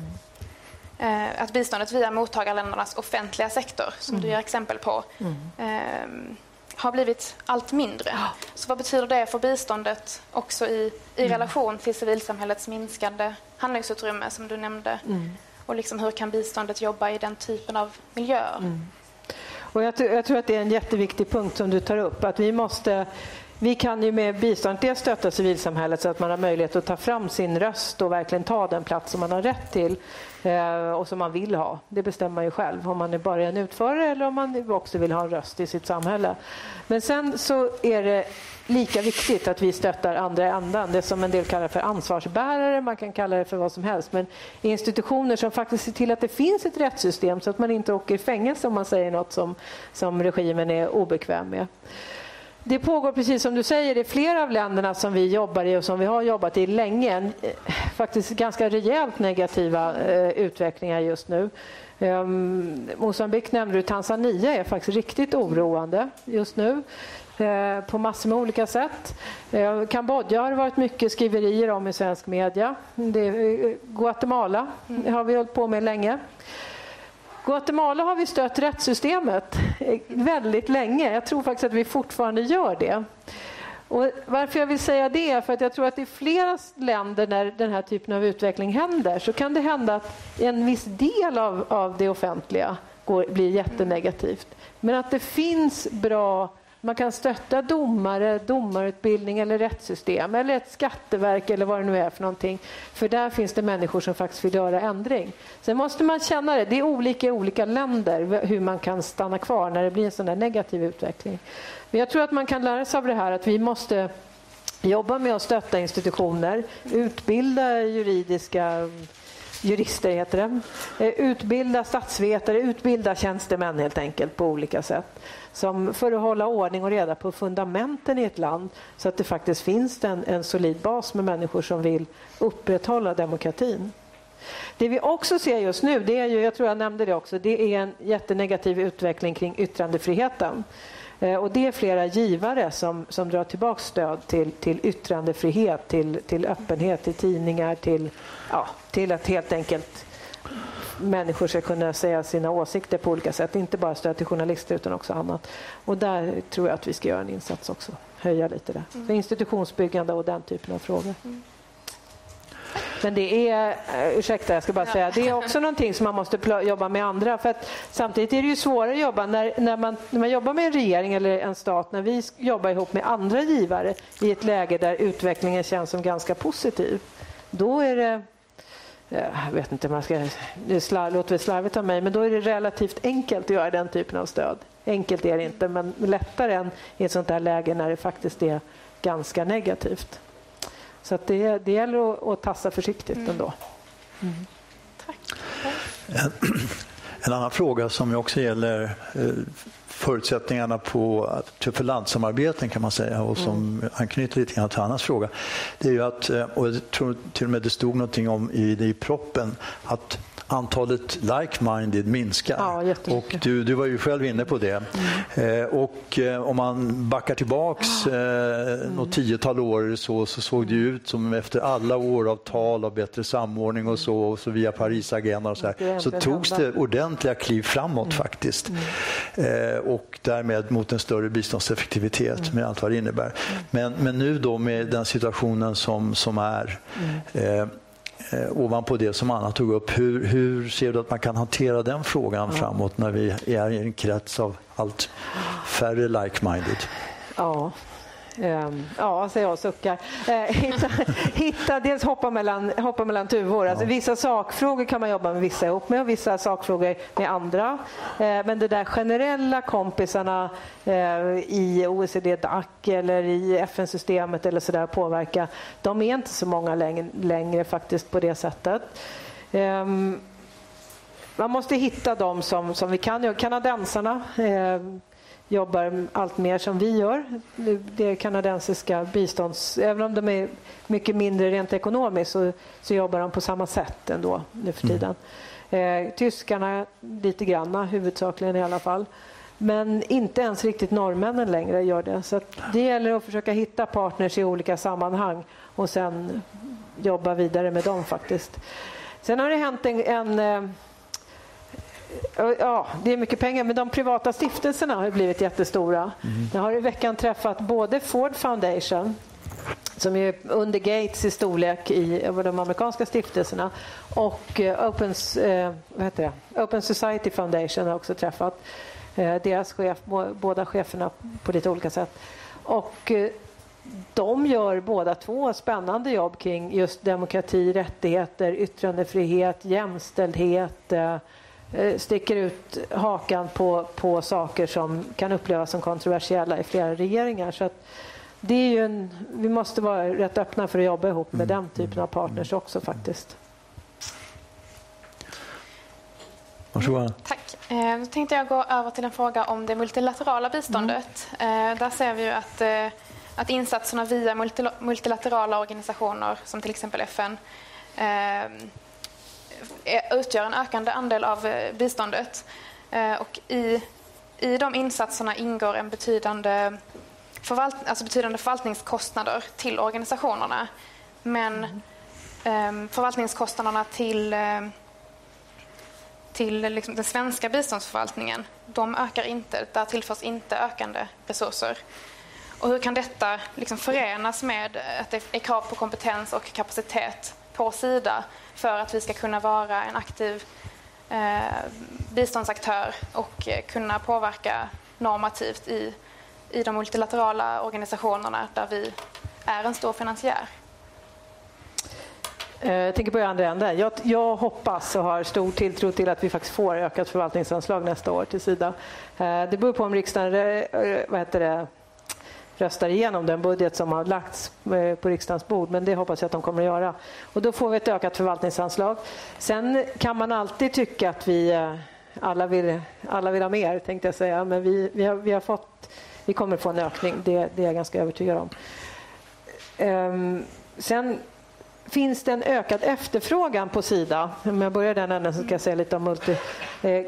Eh, att biståndet via mottagarländernas offentliga sektor, som du mm. ger exempel på, mm. eh, har blivit allt mindre. Så vad betyder det för biståndet också i, i mm. relation till civilsamhällets minskande handlingsutrymme som du nämnde? Mm. Och liksom hur kan biståndet jobba i den typen av miljöer? Mm. Och jag, jag, tror att det är en jätteviktig punkt som du tar upp. Att vi måste vi kan ju med bistånd dels stötta civilsamhället så att man har möjlighet att ta fram sin röst och verkligen ta den plats som man har rätt till eh, och som man vill ha. Det bestämmer man ju själv om man är bara en utförare eller om man också vill ha en röst i sitt samhälle. Men sen så är det lika viktigt att vi stöttar andra ändan. Det som en del kallar för ansvarsbärare, man kan kalla det för vad som helst. Men institutioner som faktiskt ser till att det finns ett rättssystem så att man inte åker i fängelse om man säger något som, som regimen är obekväm med det pågår precis som du säger i flera av länderna som vi jobbar i och som vi har jobbat i länge. Faktiskt ganska rejält negativa eh, utvecklingar just nu. Um, Mosambik nämnde du, Tanzania är faktiskt riktigt oroande just nu eh, på massor med olika sätt. Eh, Kambodja har det varit mycket skriverier om i svensk media. Det, eh, Guatemala mm. har vi hållit på med länge. Guatemala har vi stött rättssystemet väldigt länge. Jag tror faktiskt att vi fortfarande gör det. Och varför jag vill säga det är för att jag tror att i flera länder när den här typen av utveckling händer så kan det hända att en viss del av, av det offentliga går, blir jättenegativt. Men att det finns bra man kan stötta domare, domarutbildning eller rättssystem eller ett skatteverk eller vad det nu är för någonting. För där finns det människor som faktiskt vill göra ändring. Sen måste man känna det. Det är olika i olika länder hur man kan stanna kvar när det blir en sån där negativ utveckling. Men jag tror att man kan lära sig av det här att vi måste jobba med att stötta institutioner, utbilda juridiska jurister heter det. Eh, utbilda statsvetare, utbilda tjänstemän helt enkelt på olika sätt. Som för att hålla ordning och reda på fundamenten i ett land så att det faktiskt finns en, en solid bas med människor som vill upprätthålla demokratin. Det vi också ser just nu, det är ju, jag tror jag nämnde det också, det är en jättenegativ utveckling kring yttrandefriheten. Eh, och det är flera givare som, som drar tillbaka stöd till, till yttrandefrihet, till, till öppenhet, till tidningar, till, ja, till att helt enkelt människor ska kunna säga sina åsikter på olika sätt. Inte bara stöd till journalister utan också annat. Och där tror jag att vi ska göra en insats också. Höja lite det. Mm. institutionsbyggande och den typen av frågor. Mm. Men det är, eh, ursäkta jag ska bara säga, det är också någonting som man måste jobba med andra. För att samtidigt är det ju svårare att jobba när, när, man, när man jobbar med en regering eller en stat, när vi jobbar ihop med andra givare i ett läge där utvecklingen känns som ganska positiv. Då är det jag vet inte, man ska, det låter väl slarvigt av mig, men då är det relativt enkelt att göra den typen av stöd. Enkelt är det inte, men lättare än i ett sånt här läge när det faktiskt är ganska negativt. Så att det, det gäller att, att tassa försiktigt mm. ändå. Mm. Tack. En, en, annan fråga som också gäller eh, förutsättningarna på, för landsamarbeten kan man säga och som mm. anknyter lite grann till Annas fråga. Det är ju att, eh, och jag tror till och med det stod någonting om i, i proppen, att antalet like-minded minskar. Ja, och du, du var ju själv inne på det. Mm. Eh, och eh, om man backar tillbaks eh, mm. något tiotal år så, så såg det ut som efter alla år av tal av bättre samordning och så, och så via Parisagendan och så här, så togs det ordentliga kliv framåt mm. faktiskt. Mm. Eh, och därmed mot en större biståndseffektivitet mm. med allt vad det innebär. Mm. Men, men nu då med den situationen som, som är eh, ovanpå det som Anna tog upp. Hur, hur ser du att man kan hantera den frågan ja. framåt när vi är i en krets av allt färre like-minded? Ja, ja, säger jag och suckar. Uh, (laughs) hitta, hitta, dels hoppa mellan, hoppa mellan tuvor. Alltså, vissa sakfrågor kan man jobba med vissa ihop med och vissa sakfrågor med andra. Uh, men det där generella kompisarna uh, i OECD-DAC eller i FN-systemet eller sådär påverka, de är inte så många längre, längre faktiskt på det sättet. Um, man måste hitta dem som, som vi kan. Kanadensarna jobbar allt mer som vi gör. Det kanadensiska bistånds... Även om de är mycket mindre rent ekonomiskt så, så jobbar de på samma sätt ändå nu för mm. tiden. Mm. Eh, tyskarna lite granna, huvudsakligen i alla fall. Men inte ens riktigt norrmännen längre gör det. Så det gäller att försöka hitta partners i olika sammanhang och sen jobba vidare med dem faktiskt. Sen har det hänt en, en eh, Ja, det är mycket pengar, men de privata stiftelserna har blivit jättestora. Mm. Jag har i veckan träffat både Ford Foundation som är under Gates i storlek i de amerikanska stiftelserna och eh, Open, eh, vad heter det? Open Society Foundation har också träffat. Eh, deras chef, båda cheferna på lite olika sätt. Och de gör båda två spännande jobb kring just demokrati, rättigheter, yttrandefrihet, jämställdhet, sticker ut hakan på, på saker som kan upplevas som kontroversiella i flera regeringar. Så det är ju en, vi måste vara rätt öppna för att jobba ihop med mm. den typen av partners också faktiskt. Varsågod. Tack. Eh, då tänkte jag gå över till en fråga om det multilaterala biståndet. Mm. där ser vi ju att, att insatserna via multilaterala organisationer som till exempel FN Eh, utgör en ökande andel av eh, biståndet. Eh, och i, I de insatserna ingår en betydande, förvalt, alltså betydande förvaltningskostnader till organisationerna. Men mm. förvaltningskostnaderna till ehm, till liksom den svenska biståndsförvaltningen, de ökar inte. Där tillförs inte ökande resurser. Och hur kan detta liksom förenas med att det är krav på kompetens och kapacitet på Sida för att vi ska kunna vara en aktiv eh, biståndsaktör och eh, kunna påverka normativt i, i de multilaterala organisationerna där vi är en stor finansiär? Jag tänker på andra änden. Jag, jag, hoppas och har stor tilltro till att vi faktiskt får ökat förvaltningsanslag nästa år till Sida. Eh, det beror på om riksdagen vad heter det, röstar igenom den budget som har lagts eh, på riksdagens bord, men det hoppas jag att de kommer att göra. Och då får vi ett ökat förvaltningsanslag. Sen kan man alltid tycka att vi eh, alla vill, alla vill ha mer, tänkte jag säga, men vi, vi, har, vi, har fått, vi kommer få en ökning, det, det är jag ganska övertygad om. Ehm, sen finns det en ökad efterfrågan på Sida, om jag börjar den änden så ska jag säga lite om multi, eh,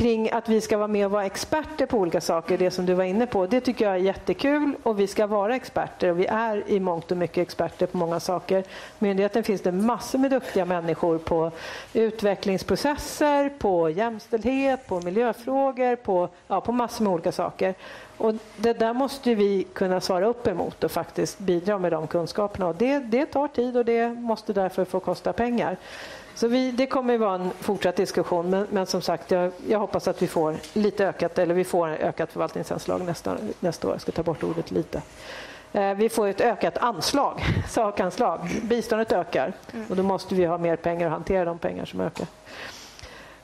kring att vi ska vara med och vara experter på olika saker, det som du var inne på. Det tycker jag är jättekul och vi ska vara experter och vi är i mångt och mycket experter på många saker. Myndigheten finns det massor med duktiga människor på utvecklingsprocesser, på jämställdhet, på miljöfrågor, på, ja, på massor med olika saker. Och det där måste vi kunna svara upp emot och faktiskt bidra med de kunskaperna. Och det, det tar tid och det måste därför få kosta pengar. Så vi, det kommer att vara en fortsatt diskussion men, men som sagt jag, jag, hoppas att vi får lite ökat eller vi får ökat förvaltningsanslag nästa, nästa år. Jag ska ta bort ordet lite. Eh, vi får ett ökat anslag, (laughs) sakanslag. Biståndet ökar och då måste vi ha mer pengar att hantera de pengar som ökar.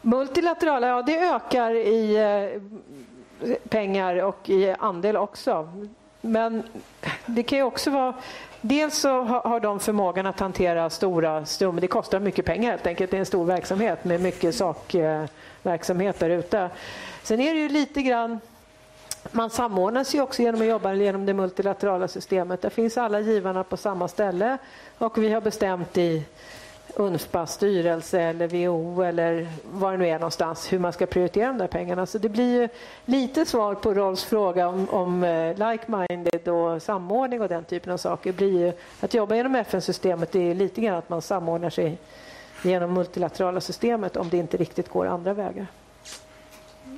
Multilaterala, ja det ökar i eh, pengar och i andel också. Men det kan ju också vara... Dels så har de förmågan att hantera stora summor. Det kostar mycket pengar helt enkelt. Det är en stor verksamhet med mycket sakverksamhet eh, där ute. Sen är det ju lite grann... Man samordnas ju också genom att jobba genom det multilaterala systemet. Där finns alla givarna på samma ställe och vi har bestämt i UNFPAs styrelse eller WHO eller var det nu är någonstans hur man ska prioritera de där pengarna. Så det blir ju lite svar på Rolfs fråga om, om eh, like-minded och samordning och den typen av saker. blir ju, att jobba genom FN-systemet är lite grann att man samordnar sig genom multilaterala systemet om det inte riktigt går andra vägar.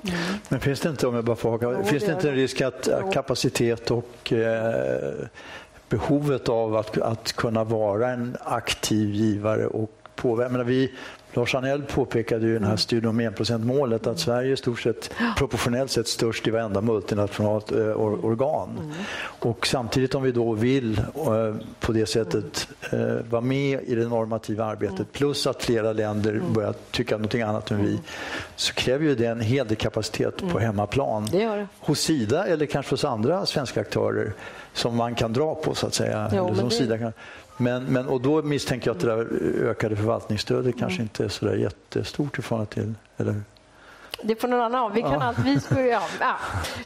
Mm. Men finns det inte, om jag bara får haka, finns det inte en risk att kapacitet och eh, behovet av att, att kunna vara en aktiv givare och påverka. Vi, Lars Anell påpekade ju i den här studien om enprocentsmålet att Sverige är stort sett proportionellt sett störst i varenda multinationellt eh, organ. Mm. Och samtidigt om vi då vill eh, på det sättet eh, vara med i det normativa arbetet mm. plus att flera länder mm. börjar tycka någonting annat än vi så kräver ju det en hel del kapacitet på mm. hemmaplan. Det det. Hos Sida eller kanske hos andra svenska aktörer som man kan dra på så att säga. Jo, som det... Sida kan. Men, men, och då misstänker jag att det där ökade förvaltningsstödet mm. kanske inte är så där jättestort i förhållande till, eller det får någon annan Vi, kan ja. allt, vi, skulle, ja,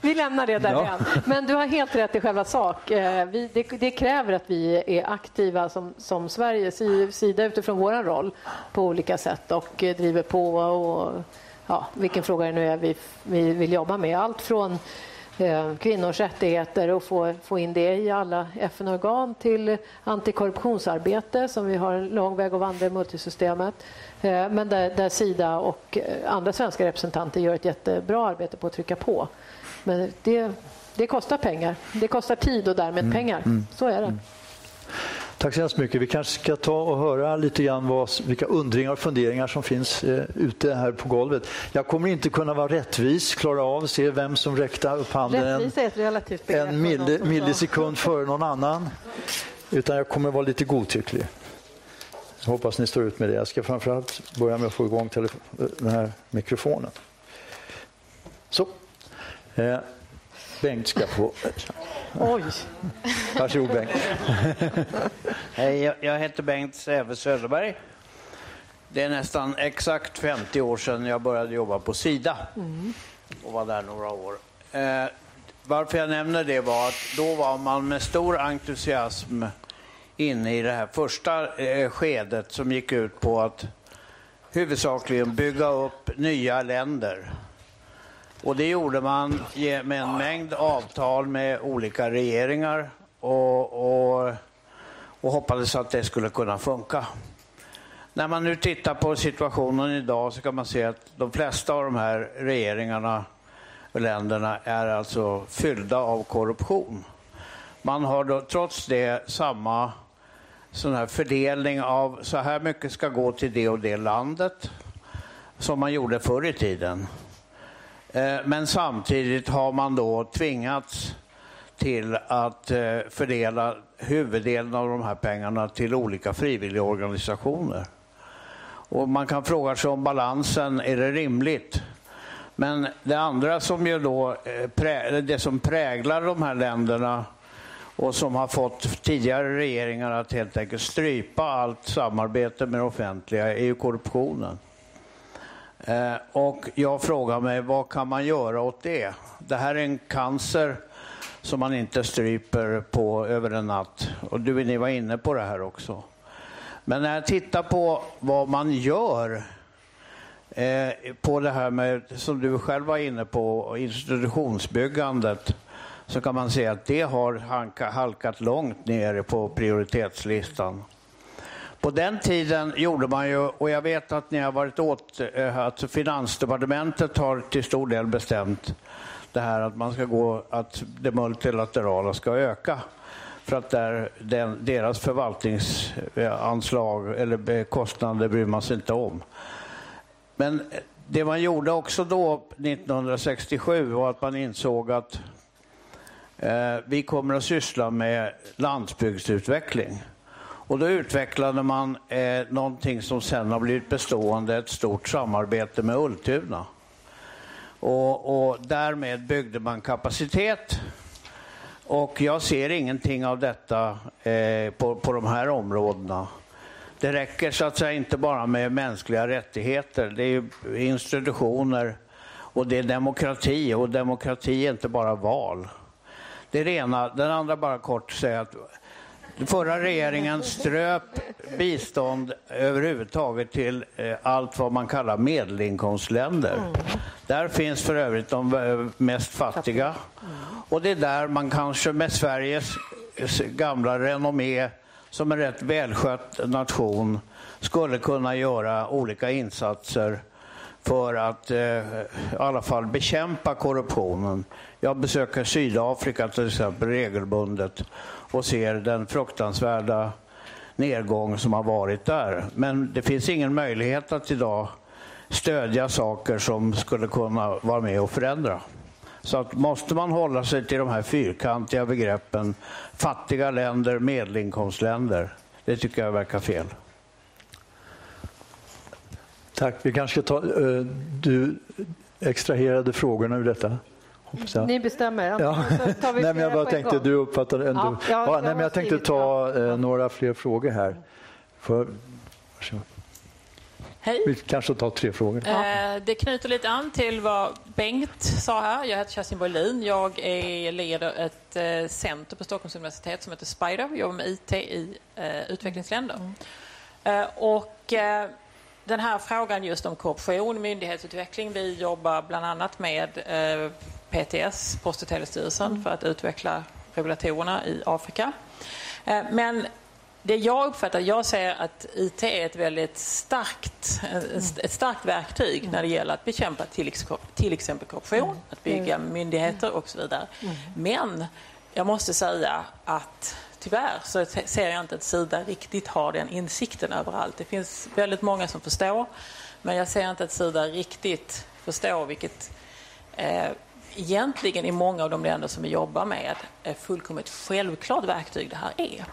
vi lämnar det där ja. Men du har helt rätt i själva sak. Eh, vi, det, det, kräver att vi är aktiva som, som Sveriges sida utifrån vår roll på olika sätt och driver på och ja, vilken fråga det nu är vi, vi vill jobba med. Allt från kvinnors rättigheter och få, få in det i alla FN-organ till antikorruptionsarbete som vi har en lång väg att vandra i multisystemet. Eh, men där, där Sida och eh, andra svenska representanter gör ett jättebra arbete på att trycka på. Men det, det kostar pengar. Det kostar tid och därmed mm. pengar. Mm. Så är det. Mm. Tack så hemskt mycket. Vi kanske ska ta och höra lite grann vad, vilka undringar och funderingar som finns eh, ute här på golvet. Jag kommer inte kunna vara rättvis, klara av, se vem som räckte upp handen en, en milli, millisekund före någon annan. Utan jag kommer vara lite godtycklig. Jag hoppas ni står ut med det. Jag ska framförallt börja med att få igång den här mikrofonen. Så. Eh, Bengt ska få... Oj! Varsågod Bengt. Hej, jag heter Bengt Säve Söderberg. Det är nästan exakt 50 år sedan jag började jobba på Sida mm. och var där några år. Eh, varför jag nämner det var att då var man med stor entusiasm inne i det här första eh, skedet som gick ut på att huvudsakligen bygga upp nya länder. Och det gjorde man med en mängd avtal med olika regeringar och, och, och hoppades att det skulle kunna funka. När man nu tittar på situationen idag så kan man se att de flesta av de här regeringarna och länderna är alltså fyllda av korruption. Man har då, trots det samma sån här fördelning av så här mycket ska gå till det och det landet som man gjorde förr i tiden. Eh, men samtidigt har man då tvingats till att eh, fördela huvuddelen av de här pengarna till olika frivilligorganisationer. Och man kan fråga sig om balansen, är det rimligt? Men det andra som ju då, eh, det som präglar de här länderna och som har fått tidigare regeringar att helt enkelt strypa allt samarbete med det offentliga är ju korruptionen. Eh, och jag frågar mig, vad kan man göra åt det? Det här är en cancer som man inte stryper på över en natt. Och du, ni var inne på det här också. Men när jag tittar på vad man gör eh, på det här med, som du själv var inne på, institutionsbyggandet så kan man se att det har halkat långt ner på prioritetslistan. På den tiden gjorde man ju, och jag vet att ni har varit åt, eh, att Finansdepartementet har till stor del bestämt det här att man ska gå, att det multilaterala ska öka för att där, den, deras förvaltningsanslag eller kostnader bryr man sig inte om. Men det man gjorde också då 1967 var att man insåg att eh, vi kommer att syssla med landsbygdsutveckling. Och då utvecklade man eh, någonting som sen har blivit bestående, ett stort samarbete med Ultuna. Och, och därmed byggde man kapacitet. Och jag ser ingenting av detta eh, på, på de här områdena. Det räcker så att säga inte bara med mänskliga rättigheter. Det är institutioner och det är demokrati. Och demokrati är inte bara val. Det är det ena. Den andra bara kort säga att den förra regeringen ströp bistånd överhuvudtaget till eh, allt vad man kallar medelinkomstländer. Mm. Där finns för övrigt de eh, mest fattiga. Mm. Och det är där man kanske med Sveriges gamla renommé som en rätt välskött nation skulle kunna göra olika insatser för att eh, i alla fall bekämpa korruptionen. Jag besöker Sydafrika till exempel regelbundet och ser den fruktansvärda nedgång som har varit där. Men det finns ingen möjlighet att idag stödja saker som skulle kunna vara med och förändra. Så att måste man hålla sig till de här fyrkantiga begreppen fattiga länder, medelinkomstländer. Det tycker jag verkar fel. Tack. Vi kanske ska ta... Eh, du extraherade frågorna ur detta. Ni bestämmer. Ja. nej, men jag bara tänkte, du uppfattade ändå. Ja, ja, ja, nej, men jag tänkte ta uh, några fler frågor här. För. Hej. Vi kanske tar tre frågor. Eh, det knyter lite an till vad Bengt sa här. Jag heter Kerstin Borlin. Jag är, leder ett eh, center på Stockholms universitet som heter Spider. Jag jobbar med IT i eh, utvecklingsländer. Mm. Och den här frågan just om korruption, myndighetsutveckling. Vi jobbar bland annat med PTS, Post och telestyrelsen, mm. för att utveckla regulatorerna i Afrika. Men det jag uppfattar, jag ser att IT är ett väldigt starkt, ett starkt verktyg när det gäller att bekämpa till, exempel korruption, mm. att bygga mm. myndigheter och så vidare. Mm. Men jag måste säga att tyvärr så ser jag inte att Sida riktigt har den insikten överallt. Det finns väldigt många som förstår, men jag ser inte att Sida riktigt förstår vilket eh, egentligen i många av de länder som vi jobbar med är fullkomligt självklart verktyg det här är.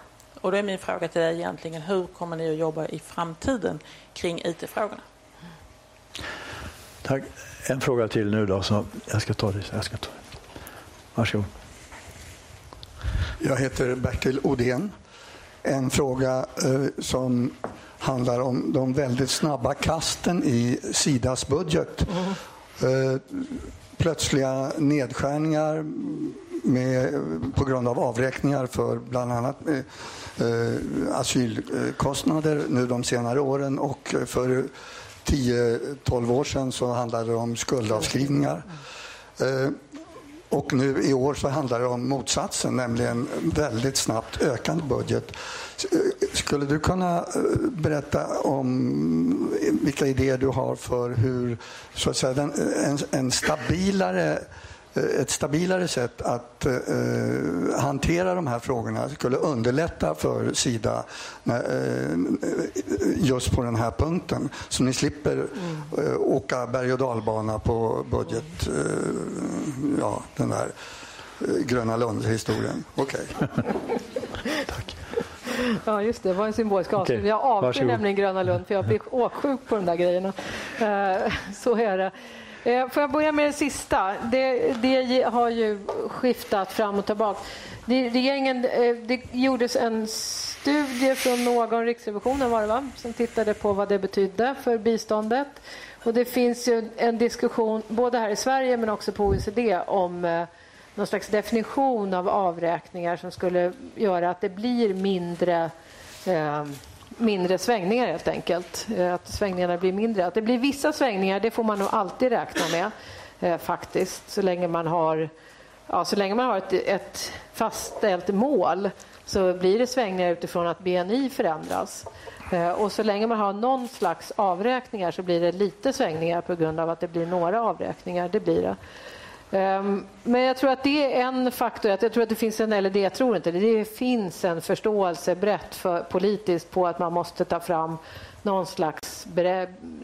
Och då är min fråga till dig egentligen, hur kommer ni att jobba i framtiden kring IT-frågorna? Tack. En fråga till nu då, så jag ska ta det. Jag ska ta det. Varsågod. Jag heter Bertil Odén. En fråga eh, som handlar om de väldigt snabba kasten i Sidas budget. Mm. Plötsliga nedskärningar med, på grund av avräkningar för bland annat eh, eh asylkostnader nu de senare åren och för 10-12 år sedan så handlade det om skuldavskrivningar. Eh, och nu i år så handlar det om motsatsen, nämligen väldigt snabbt ökande budget. Skulle du kunna eh, berätta om eh, vilka idéer du har för hur så att säga, eh, en, en stabilare ett stabilare sätt att eh, hantera de här frågorna skulle underlätta för Sida eh, just på den här punkten. Så ni slipper mm. eh, åka berg och dalbana på budget, eh, ja den där eh, Gröna Lund-historien. Okej. Okay. (laughs) Tack. Ja, just det. Det var en symbolisk avslutning. Okay. Jag avskyr nämligen Gröna Lund för jag blir åksjuk på de där grejerna. Eh, så är det. Eh, får jag börja med det sista? Det, det har ju skiftat fram och tillbaka. regeringen, eh, det gjordes en studie från någon, Riksrevisionen var det va? som tittade på vad det betydde för biståndet. Och det finns ju en diskussion både här i Sverige men också på OECD om eh, någon slags definition av avräkningar som skulle göra att det blir mindre eh, mindre svängningar helt enkelt. Eh, att svängningarna blir mindre. Att det blir vissa svängningar det får man nog alltid räkna med eh, faktiskt. Så länge man har, ja, så länge man har ett, ett fastställt mål så blir det svängningar utifrån att BNI förändras. Eh, och så länge man har någon slags avräkningar så blir det lite svängningar på grund av att det blir några avräkningar. Det blir det. Ehm, men jag tror att det är en faktor. Jag tror att det finns en, eller det jag tror inte, det finns en förståelse brett för, politiskt på att man måste ta fram någon slags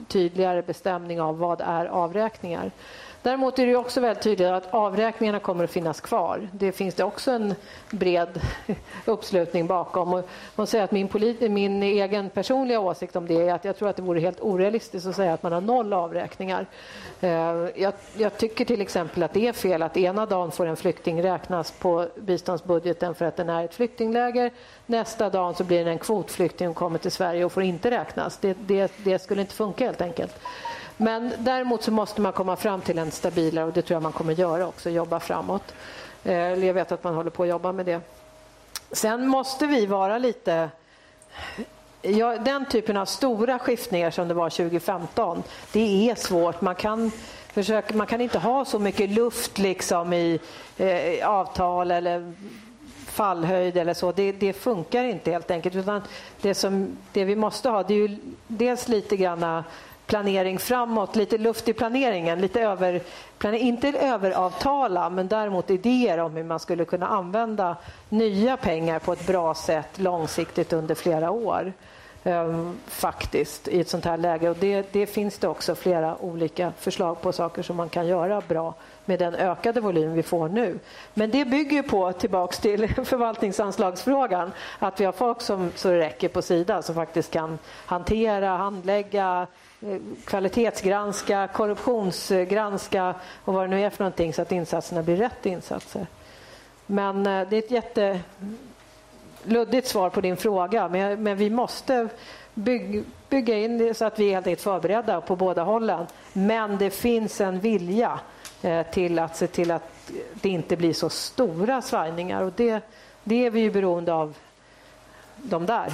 tydligare bestämning av vad är avräkningar. Däremot är det också väldigt tydligt att avräkningarna kommer att finnas kvar. Det finns det också en bred (laughs) uppslutning bakom. Och man säger att min, min egen personliga åsikt om det är att jag tror att det vore helt orealistiskt att säga att man har noll avräkningar. Eh, jag, jag tycker till exempel att det är fel att ena dagen får en flykting räknas på biståndsbudgeten för att den är ett flyktingläger. Nästa dag så blir den en kvotflykting och kommer till Sverige och får inte räknas. Det, det, det skulle inte funka helt enkelt. Men däremot så måste man komma fram till en stabilare, och det tror jag man kommer göra också, jobba framåt. Eh, jag vet att man håller på att jobba med det. Sen måste vi vara lite... Ja, den typen av stora skiftningar som det var 2015, det är svårt. Man kan, försöka, man kan inte ha så mycket luft liksom i eh, avtal eller fallhöjd eller så. Det, det, funkar inte helt enkelt. Utan det, som, det vi måste ha det är ju dels lite granna planering framåt, lite luft i planeringen, lite över, inte överavtala men däremot idéer om hur man skulle kunna använda nya pengar på ett bra sätt långsiktigt under flera år. Ehm, faktiskt i ett sånt här läge. Och det, det, finns det också flera olika förslag på saker som man kan göra bra med den ökade volym vi får nu. Men det bygger på, tillbaks till (laughs) förvaltningsanslagsfrågan, att vi har folk som så det räcker på Sida som faktiskt kan hantera, handlägga, Eh, kvalitetsgranska, korruptionsgranska och vad det nu är för någonting så att insatserna blir rätt insatser. Men eh, det är ett jätteluddigt svar på din fråga. Men, men vi måste bygga, bygga in det så att vi är helt enkelt förberedda på båda hållen. Men det finns en vilja eh, till att se till att det inte blir så stora svajningar. Och det, det är vi ju beroende av de där,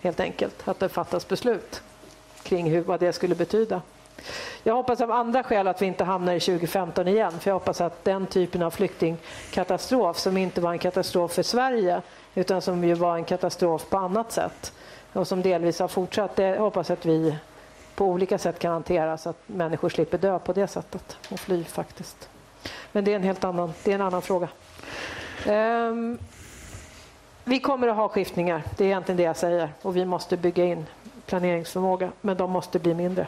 helt enkelt. Att det fattas beslut kring hur, vad det skulle betyda. Jag hoppas av andra skäl att vi inte hamnar i 2015 igen. För Jag hoppas att den typen av flyktingkatastrof som inte var en katastrof för Sverige utan som ju var en katastrof på annat sätt och som delvis har fortsatt, det hoppas att vi på olika sätt kan hantera så att människor slipper dö på det sättet och fly faktiskt. Men det är en helt annan, det är en annan fråga. Um, vi kommer att ha skiftningar, det är egentligen det jag säger och vi måste bygga in planeringsförmåga, men de måste bli mindre.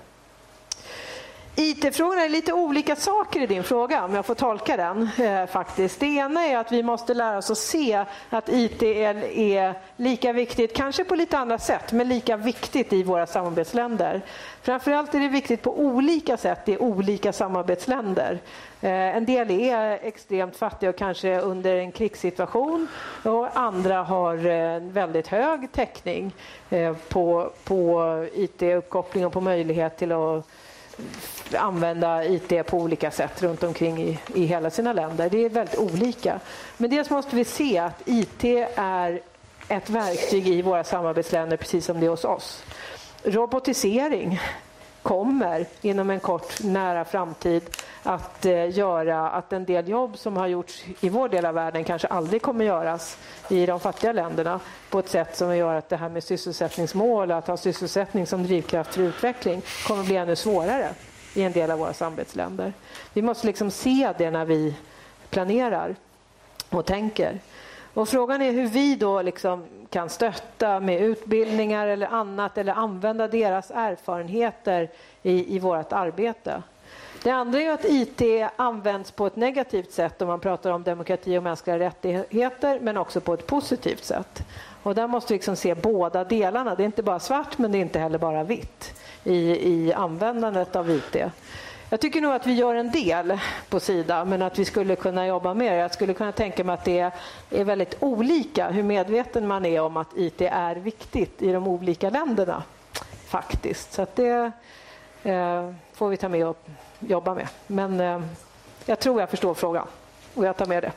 IT-frågorna är lite olika saker i din fråga, om jag får tolka den. Eh, faktiskt. Det ena är att vi måste lära oss att se att IT är, är, lika viktigt, kanske på lite andra sätt, men lika viktigt i våra samarbetsländer. Framförallt är det viktigt på olika sätt i olika samarbetsländer. Eh, en del är extremt fattiga och kanske under en krigssituation och andra har en väldigt hög täckning eh, på, på IT-uppkoppling och på möjlighet till att använda IT på olika sätt runt omkring i, i hela sina länder. Det är väldigt olika. Men dels måste vi se att IT är ett verktyg i våra samarbetsländer precis som det är hos oss. Robotisering kommer inom en kort nära framtid att eh, göra att en del jobb som har gjorts i vår del av världen kanske aldrig kommer göras i de fattiga länderna på ett sätt som gör att det här med sysselsättningsmål, att ha sysselsättning som drivkraft för utveckling kommer bli ännu svårare i en del av våra samarbetsländer. Vi måste liksom se det när vi planerar och tänker. Och frågan är hur vi då liksom kan stötta med utbildningar eller annat eller använda deras erfarenheter i, i vårt arbete. Det andra är att IT används på ett negativt sätt om man pratar om demokrati och mänskliga rättigheter men också på ett positivt sätt. Och där måste vi liksom se båda delarna. Det är inte bara svart men det är inte heller bara vitt i, i användandet av IT. Jag tycker nog att vi gör en del på Sida, men att vi skulle kunna jobba mer. Jag skulle kunna tänka mig att det är väldigt olika hur medveten man är om att IT är viktigt i de olika länderna. Faktiskt. Så det eh, får vi ta med och jobba med. Men eh, jag tror jag förstår frågan och jag tar med det.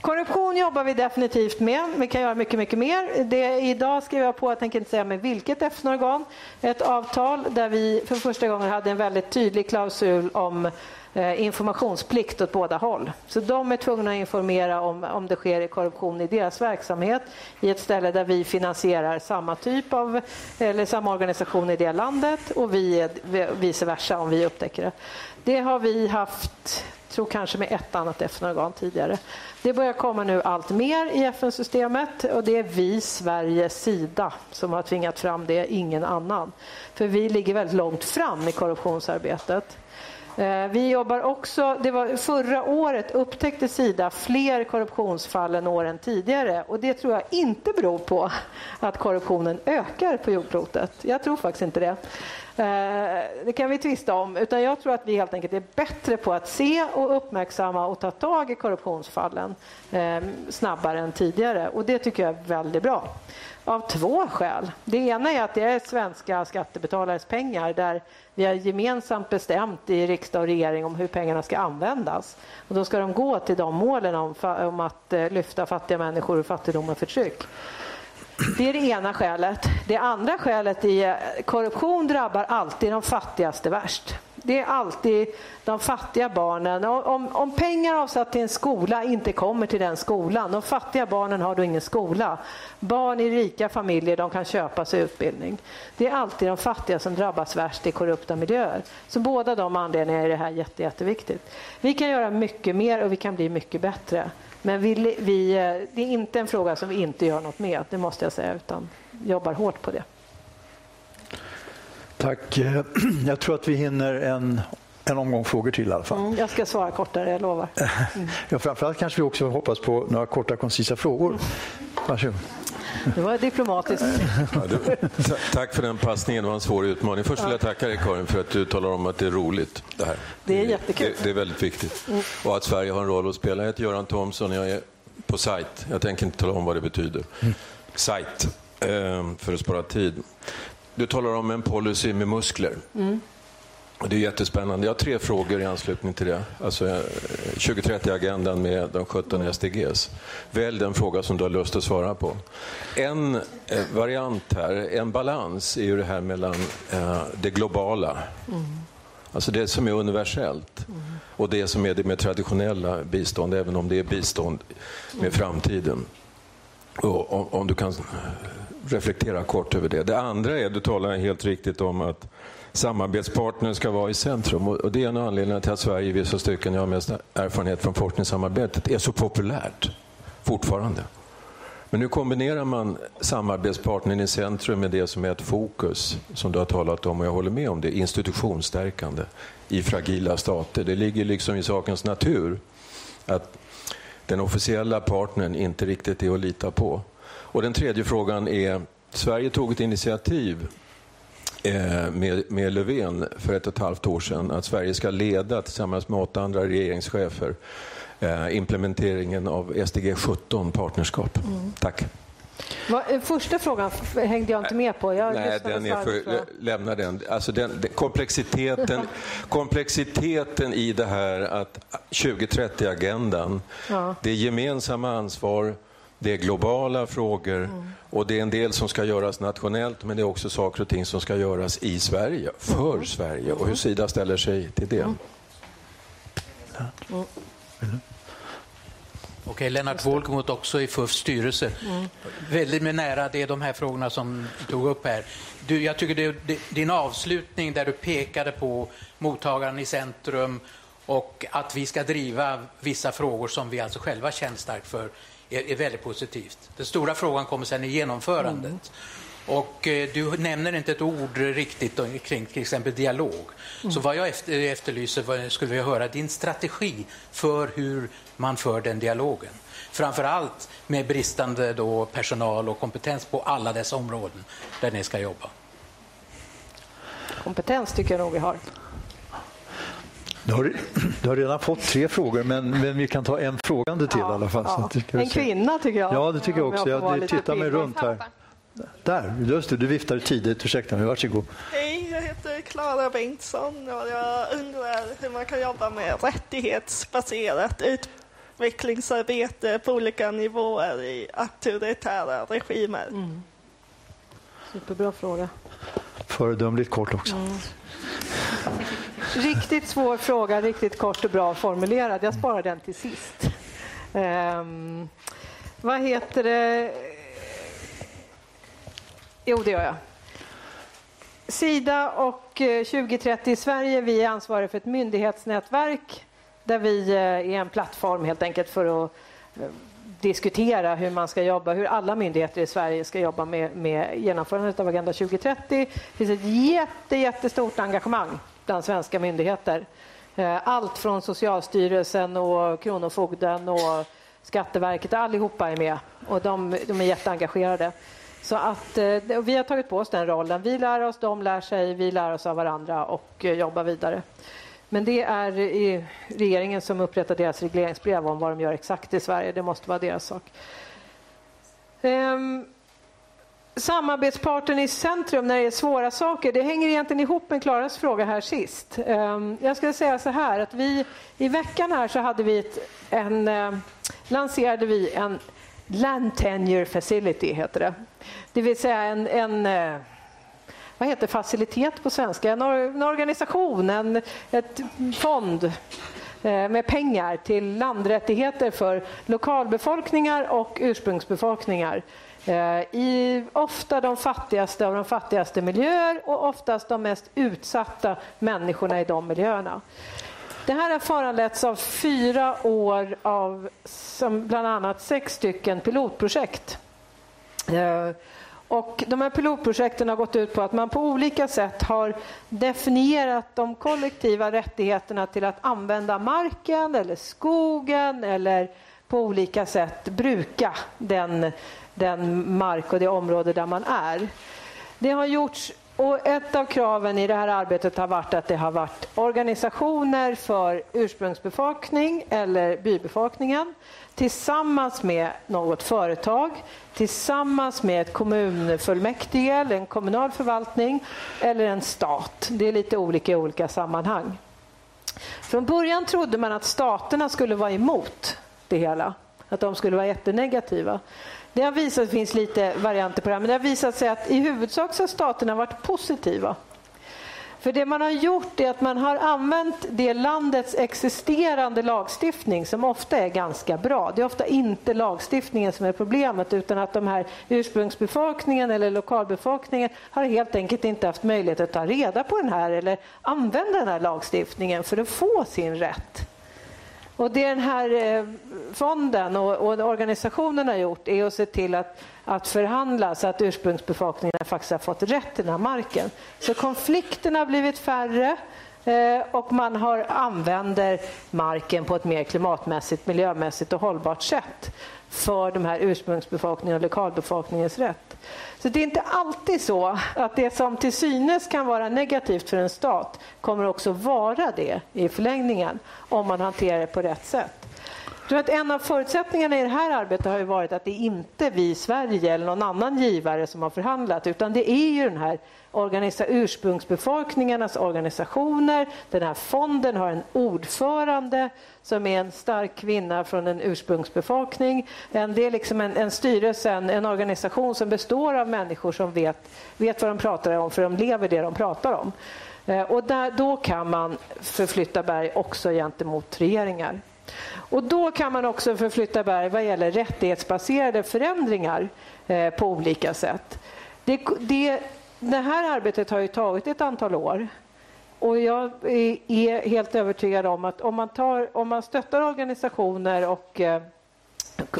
Korruption jobbar vi definitivt med. Vi kan göra mycket, mycket mer. Det, idag skrev jag på, jag tänker inte säga med vilket FN-organ, ett avtal där vi för första gången hade en väldigt tydlig klausul om eh, informationsplikt åt båda håll. Så de är tvungna att informera om, om det sker korruption i deras verksamhet i ett ställe där vi finansierar samma typ av, eller samma organisation i det landet och vi vice versa om vi upptäcker det. Det har vi haft tror kanske med ett annat FN-organ tidigare. Det börjar komma nu allt mer i FN-systemet och det är vi, Sverige, sida, som har tvingat fram det, ingen annan. För vi ligger väldigt långt fram i korruptionsarbetet. Eh, vi jobbar också, det var förra året upptäckte Sida fler korruptionsfall än åren tidigare och det tror jag inte beror på att korruptionen ökar på jordklotet. Jag tror faktiskt inte det. Eh, det kan vi tvista om, utan jag tror att vi helt enkelt är bättre på att se och uppmärksamma och ta tag i korruptionsfallen ehm, snabbare än tidigare och det tycker jag är väldigt bra. Av två skäl. Det ena är att det är svenska skattebetalares pengar där vi har gemensamt bestämt i riksdag och regering om hur pengarna ska användas. Och då ska de gå till de målen om, om att eh, lyfta fattiga människor ur fattigdom och förtryck. Det är det ena skälet. Det andra skälet är att korruption drabbar alltid de fattigaste värst. Det är alltid de fattiga barnen. Om, om pengar avsatt till en skola inte kommer till den skolan, de fattiga barnen har då ingen skola. Barn i rika familjer de kan köpa sig utbildning. Det är alltid de fattiga som drabbas värst i korrupta miljöer. Så båda de anledningarna är det här jätte, jätteviktigt. Vi kan göra mycket mer och vi kan bli mycket bättre. Men vi, vi, eh, det är inte en fråga som vi inte gör något med, det måste jag säga, utan jobbar hårt på det. Tack. (clears throat) Jag tror att vi hinner en, en omgång frågor till i alla fall. Mm, jag ska svara kortare, jag lovar. Mm. (laughs) Ja, framförallt kanske vi också hoppas på några korta koncisa frågor. Varsågod. Det var diplomatiskt. Ja, det, tack för den passningen, det var en svår utmaning. Först vill jag tacka dig Karin för att du talar om att det är roligt. Det, här. det är jättekul. Det, det är väldigt viktigt. Mm. Och att Sverige har en roll att spela. Jag heter Göran Thomsson, jag är på sajt. Jag tänker inte tala om vad det betyder. Mm. Sajt, eh, för att spara tid. Du talar om en policy med muskler. Mm. Det är jättespännande. Jag har tre frågor i anslutning till det. Alltså 2030-agendan eh, med de 17 SDGs. Välj den fråga som du har lust att svara på. En eh, variant här, en balans, är ju det här mellan eh, det globala, mm. alltså det som är universellt, mm. och det som är det med traditionella bistånd, även om det är bistånd med framtiden. Och, om, om du kan reflektera kort över det. Det andra är, du talar helt riktigt om att samarbetspartner ska vara i centrum. Och det är en av anledningarna till att Sverige i vissa stycken, jag har mest erfarenhet från forskningssamarbetet, är så populärt fortfarande. Men nu kombinerar man samarbetspartnern i centrum med det som är ett fokus, som du har talat om, och jag håller med om det, institutionsstärkande i fragila stater. Det ligger liksom i sakens natur att den officiella partnern inte riktigt är att lita på. Och den tredje frågan är, Sverige tog ett initiativ med, med Löfven för ett och ett halvt år sedan att Sverige ska leda tillsammans med åtta andra regeringschefer eh, implementeringen av SDG 17 partnerskap. Mm. Tack. Eh, första frågan hängde jag inte med på. Jag Nej, den är för, lämna den. Alltså den, den, komplexiteten, (laughs) komplexiteten i det här att 2030-agendan, ja. det är gemensamma ansvar, det är globala frågor mm. och det är en del som ska göras nationellt men det är också saker och ting som ska göras i Sverige, för mm. Sverige och hur Sida ställer sig till det. Mm. mm. Okej, Lennart Wolkemoth också i FUFs styrelse. Mm. Väldigt med nära det är de här frågorna som du tog upp här. Du, jag tycker det, det, din avslutning där du pekade på mottagaren i centrum och att vi ska driva vissa frågor som vi alltså själva känner starkt för är, är väldigt positivt. Den stora frågan kommer sen i genomförandet. Mm. Och eh, du nämner inte ett ord riktigt kring till exempel dialog. Mm. Så vad jag efter, efterlyser vad, skulle jag höra din strategi för hur man för den dialogen. Framför allt med bristande då personal och kompetens på alla dessa områden där ni ska jobba. Kompetens tycker jag nog vi har. Du har, du har redan fått tre frågor, men, men vi kan ta en frågande till ja, i alla fall. Ja. en kvinna tycker jag. Ja, det tycker jag också. Jag, jag tittar mig runt här. Där, just det, du viftade tidigt. Ursäkta mig, varsågod. Hej, jag heter Klara Bengtsson och jag undrar hur man kan jobba med rättighetsbaserat utvecklingsarbete på olika nivåer i auktoritära regimer. Mm. Superbra fråga. Föredömligt kort också. Mm. Riktigt svår fråga, riktigt kort och bra formulerad. Jag sparar den till sist. Um, vad heter det? Jo, det gör jag. Sida och eh, 2030 i Sverige, vi är ansvariga för ett myndighetsnätverk där vi eh, är en plattform helt enkelt för att eh, diskutera hur man ska jobba, hur alla myndigheter i Sverige ska jobba med, med genomförandet av Agenda 2030. Det finns ett jätte, jättestort engagemang bland svenska myndigheter. Eh, allt från Socialstyrelsen och Kronofogden och Skatteverket, allihopa är med och de, de är jätteengagerade. Så att, eh, vi har tagit på oss den rollen. Vi lär oss, de lär sig, vi lär oss av varandra och eh, jobbar vidare. Men det är eh, regeringen som upprättar deras regleringsbrev om vad de gör exakt i Sverige. Det måste vara deras sak. Um, samarbetsparten i centrum när det är svåra saker, det hänger egentligen ihop med Klaras fråga här sist. Um, jag skulle säga så här att vi i veckan här så hade vi ett, en, uh, lanserade vi en Land Tenure Facility heter det. Det vill säga en, en eh, vad heter facilitet på svenska? En, en organisation, en ett fond eh, med pengar till landrättigheter för lokalbefolkningar och ursprungsbefolkningar eh, i ofta de fattigaste av de fattigaste miljöer och oftast de mest utsatta människorna i de miljöerna. Det här har föranletts av fyra år av som bland annat sex stycken pilotprojekt. Eh, och de här pilotprojekten har gått ut på att man på olika sätt har definierat de kollektiva rättigheterna till att använda marken eller skogen eller på olika sätt bruka den, den mark och det område där man är. Det har gjorts och ett av kraven i det här arbetet har varit att det har varit organisationer för ursprungsbefolkning eller bybefolkningen tillsammans med något företag, tillsammans med ett kommunfullmäktige eller en kommunal förvaltning eller en stat. Det är lite olika i olika sammanhang. Från början trodde man att staterna skulle vara emot det hela, att de skulle vara jättenegativa. Det har visat, det finns lite varianter på det här, men det har visat sig att i huvudsak så har staterna varit positiva. För det man har gjort är att man har använt det landets existerande lagstiftning som ofta är ganska bra. Det är ofta inte lagstiftningen som är problemet utan att de här ursprungsbefolkningen eller lokalbefolkningen har helt enkelt inte haft möjlighet att ta reda på den här eller använda den här lagstiftningen för att få sin rätt. Och det den här eh, fonden och, och organisationen har gjort är att se till att, att förhandla så att ursprungsbefolkningen faktiskt har fått rätt till den här marken. Så konflikterna har blivit färre eh, och man har, använder marken på ett mer klimatmässigt, miljömässigt och hållbart sätt för de här ursprungsbefolkningen och lokalbefolkningens rätt. Så det är inte alltid så att det som till synes kan vara negativt för en stat kommer också vara det i förlängningen om man hanterar det på rätt sätt. Jag att en av förutsättningarna i det här arbetet har ju varit att det inte är vi i Sverige eller någon annan givare som har förhandlat utan det är ju den här organisa ursprungsbefolkningarnas organisationer. Den här fonden har en ordförande som är en stark kvinna från en ursprungsbefolkning. Det är liksom en, en styrelse, en, en, organisation som består av människor som vet, vet vad de pratar om för de lever det de pratar om. Eh, och där, då kan man förflytta berg också gentemot regeringar. Och då kan man också förflytta berg vad gäller rättighetsbaserade förändringar eh, på olika sätt. Det, det, det här arbetet har ju tagit ett antal år. Och jag är helt övertygad om att om man, tar, om man stöttar organisationer och eh,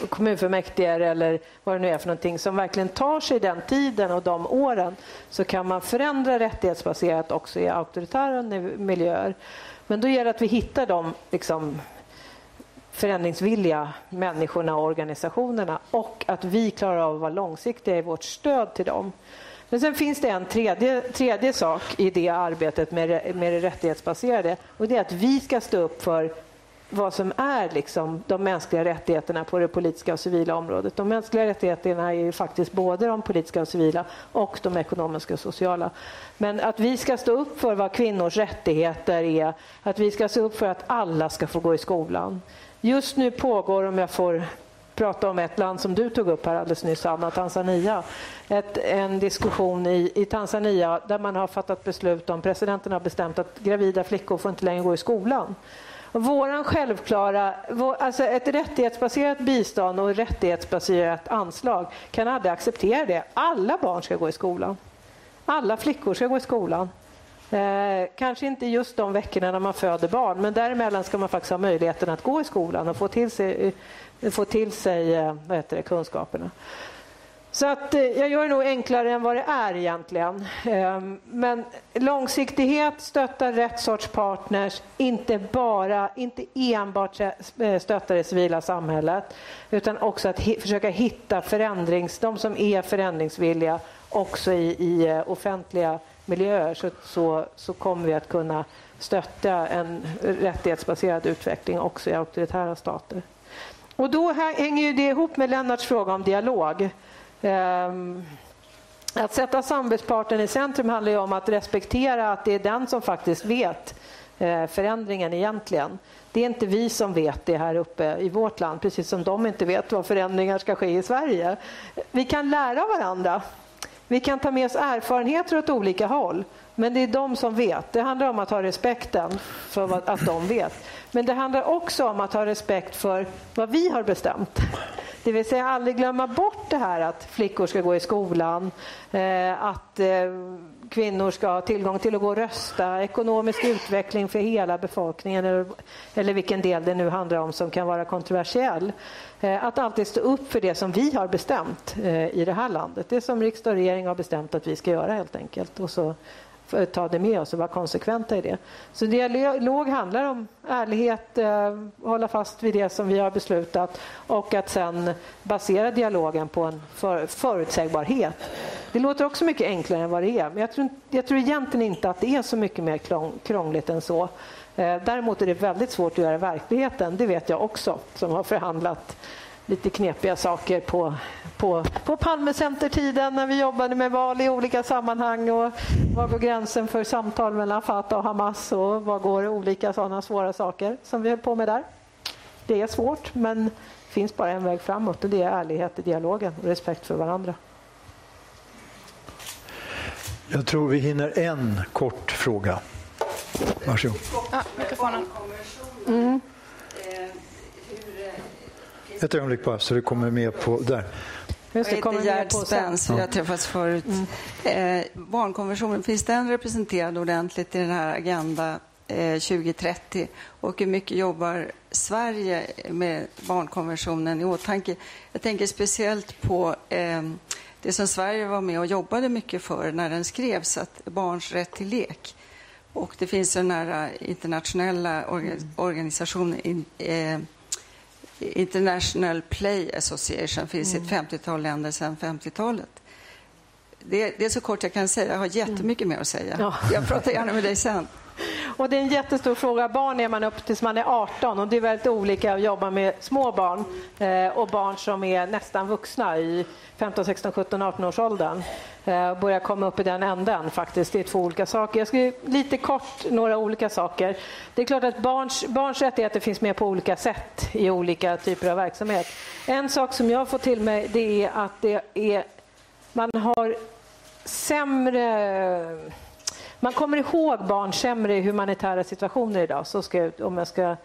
kommunfullmäktige eller vad det nu är för någonting som verkligen tar sig den tiden och de åren så kan man förändra rättighetsbaserat också i auktoritära miljöer. Men då gäller det att vi hittar de liksom, förändringsvilliga människorna och organisationerna och att vi klarar av att vara långsiktiga i vårt stöd till dem. Men sen finns det en tredje, tredje sak i det arbetet med, med det rättighetsbaserade och det är att vi ska stå upp för vad som är liksom de mänskliga rättigheterna på det politiska och civila området. De mänskliga rättigheterna är ju faktiskt både de politiska och civila och de ekonomiska och sociala. Men att vi ska stå upp för vad kvinnors rättigheter är, att vi ska stå upp för att alla ska få gå i skolan. Just nu pågår, om jag får prata om ett land som du tog upp här alldeles nyss, Anna, Tanzania. Ett, en diskussion i, i Tanzania där man har fattat beslut om, presidenten har bestämt att gravida flickor får inte längre gå i skolan. Våran självklara, vår, alltså ett rättighetsbaserat bistånd och rättighetsbaserat anslag kan aldrig acceptera det. Alla barn ska gå i skolan. Alla flickor ska gå i skolan. Eh, kanske inte just de veckorna när man föder barn, men däremellan ska man faktiskt ha möjligheten att gå i skolan och få till sig, få till sig eh, vad heter det, kunskaperna. Så att, eh, jag gör det nog enklare än vad det är egentligen. Ehm, men långsiktighet, stötta rätt sorts partners, inte bara, inte enbart eh, stötta det civila samhället utan också att försöka hitta förändrings, de som är förändringsvilliga också i, i eh, offentliga miljöer så, så, så kommer vi att kunna stötta en rättighetsbaserad utveckling också i auktoritära stater. Och då hänger det ihop med Lennarts fråga om dialog. Ehm, att sätta samarbetspartnern i centrum handlar ju om att respektera att det är den som faktiskt vet eh, förändringen egentligen. Det är inte vi som vet det här uppe i vårt land, precis som de inte vet vad förändringar ska ske i Sverige. Vi kan lära varandra. Vi kan ta med oss erfarenheter åt olika håll, men det är de som vet. Det handlar om att ha respekten för att de vet. Men det handlar också om att ha respekt för vad vi har bestämt. Det vill säga aldrig glömma bort det här att flickor ska gå i skolan, eh, att eh, kvinnor ska ha tillgång till att gå och rösta, ekonomisk utveckling för hela befolkningen eller, eller vilken del det nu handlar om som kan vara kontroversiell. Eh, att alltid stå upp för det som vi har bestämt i det här landet. Det som riksdag och regering har bestämt att vi ska göra helt enkelt. Och så ta det med oss och vara konsekventa i det. Så dialog handlar om ärlighet, eh, hålla fast vid det som vi har beslutat och att sen basera dialogen på en för, förutsägbarhet. Det låter också mycket enklare än vad det är, men jag tror, jag tror egentligen inte att det är så mycket mer krångligt än så. Eh, däremot är det väldigt svårt att göra i verkligheten, det vet jag också som har förhandlat lite knepiga saker på, på, på Palmecentertiden när vi jobbade med val i olika sammanhang. Och var går gränsen för samtal mellan Fatah och Hamas och var går olika sådana svåra saker som vi höll på med där. Det är svårt, men det finns bara en väg framåt och det är ärlighet i dialogen och respekt för varandra. Jag tror vi hinner en kort fråga. Varsågod. Ja, mikrofonen. Mm. Ett ögonblick bara, så det kommer med på... Där. Just det, jag heter Gerd Spens, vi har träffats förut. Mm. Eh, barnkonventionen, finns den representerad ordentligt i den här Agenda 2030 och hur mycket jobbar Sverige med barnkonventionen i åtanke? Jag tänker speciellt på eh, det som Sverige var med och jobbade mycket för när den skrevs, att barns rätt till lek. Och det finns den här internationella organisationen eh, International Play Association, finns mm. i ett 50-tal mm. länder sedan 50-talet det, det, är så kort jag kan säga. Jag har jättemycket mer att säga. Ja. Jag pratar gärna med dig sen. Och det är en jättestor fråga. Barn är man upp tills man är 18 och det är väldigt olika att jobba med små barn eh, och barn som är nästan vuxna i 15, 16, 17, 18 års åldern. Eh, börjar komma upp i den änden faktiskt. Det är två olika saker. Jag ska lite kort några olika saker. Det är klart att barns, barns rättigheter finns med på olika sätt i olika typer av verksamhet. En sak som jag får till mig det är att det är man har sämre... Man kommer ihåg barn sämre i humanitära situationer idag, så ska jag, om jag ska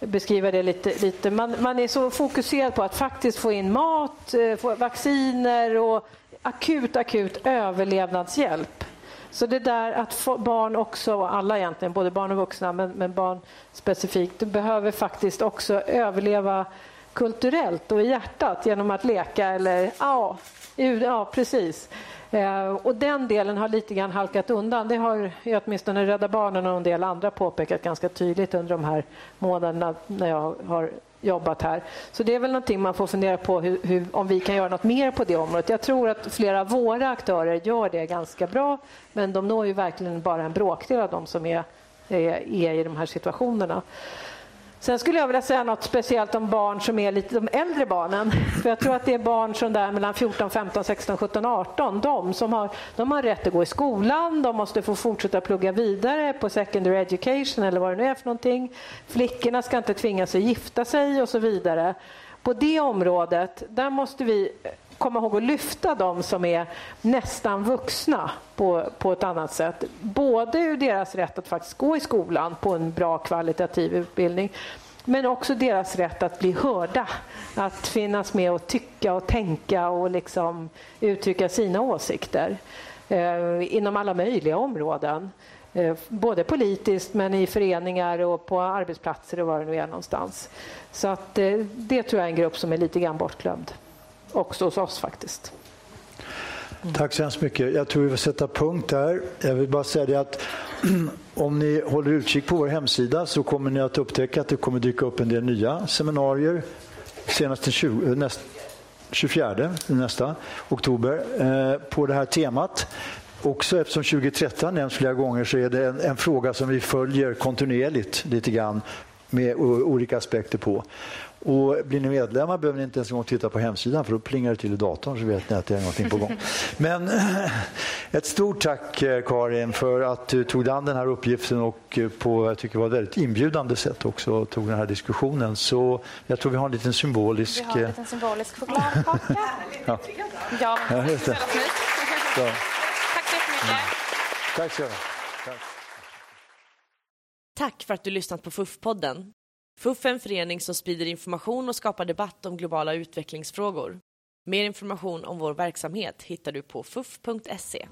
beskriva det lite. lite. Man, man, är så fokuserad på att faktiskt få in mat, eh, få vacciner och akut, akut överlevnadshjälp. Så det där att barn också, alla egentligen, både barn och vuxna, men, men barn specifikt, behöver faktiskt också överleva kulturellt och i hjärtat genom att leka eller ja, Ja, precis. Eh, och den delen har lite grann halkat undan. Det har åtminstone Rädda Barnen och en del andra påpekat ganska tydligt under de här månaderna när jag har jobbat här. Så det är väl någonting man får fundera på hur, hur, om vi kan göra något mer på det området. Jag tror att flera av våra aktörer gör det ganska bra men de når ju verkligen bara en bråkdel av de som är, är, är i de här situationerna. Sen skulle jag vilja säga något speciellt om barn som är lite de äldre barnen. För jag tror att det är barn som där mellan 14, 15, 16, 17, 18. De som har, de har rätt att gå i skolan, de måste få fortsätta plugga vidare på secondary education eller vad det nu är för någonting. Flickorna ska inte tvingas att gifta sig och så vidare. På det området, där måste vi komma ihåg att lyfta de som är nästan vuxna på, på ett annat sätt. Både ur deras rätt att faktiskt gå i skolan på en bra kvalitativ utbildning men också deras rätt att bli hörda, att finnas med och tycka och tänka och liksom uttrycka sina åsikter eh, inom alla möjliga områden. Eh, både politiskt men i föreningar och på arbetsplatser och var det nu är någonstans. Så att, eh, det tror jag är en grupp som är lite grann bortglömd också hos oss faktiskt. Tack så hemskt mycket. Jag tror vi får sätta punkt där. Jag vill bara säga det att (clears throat) om ni håller utkik på vår hemsida så kommer ni att upptäcka att det kommer dyka upp en del nya seminarier senast den 20, eh, näst, 24 nästa oktober eh, på det här temat. Också eftersom 2013 nämns flera gånger så är det en, en fråga som vi följer kontinuerligt lite grann med olika aspekter på. Och blir ni medlemmar behöver ni inte ens en gång titta på hemsidan för då plingar det till i datorn så vet ni att det är någonting på gång. Men (clears throat) ett stort tack eh, Karin för att du tog dig an den här uppgiften och eh, på jag tycker var ett väldigt inbjudande sätt också tog den här diskussionen. Så jag tror vi har en liten symbolisk... Vi har en eh, liten symbolisk chokladkaka. (laughs) ja. ja, ja just det. Så. Tack så jättemycket. Tack så Tack. Tack för att du lyssnat på FUF-podden. FUF är en förening som sprider information och skapar debatt om globala utvecklingsfrågor. Mer information om vår verksamhet hittar du på fuf.se.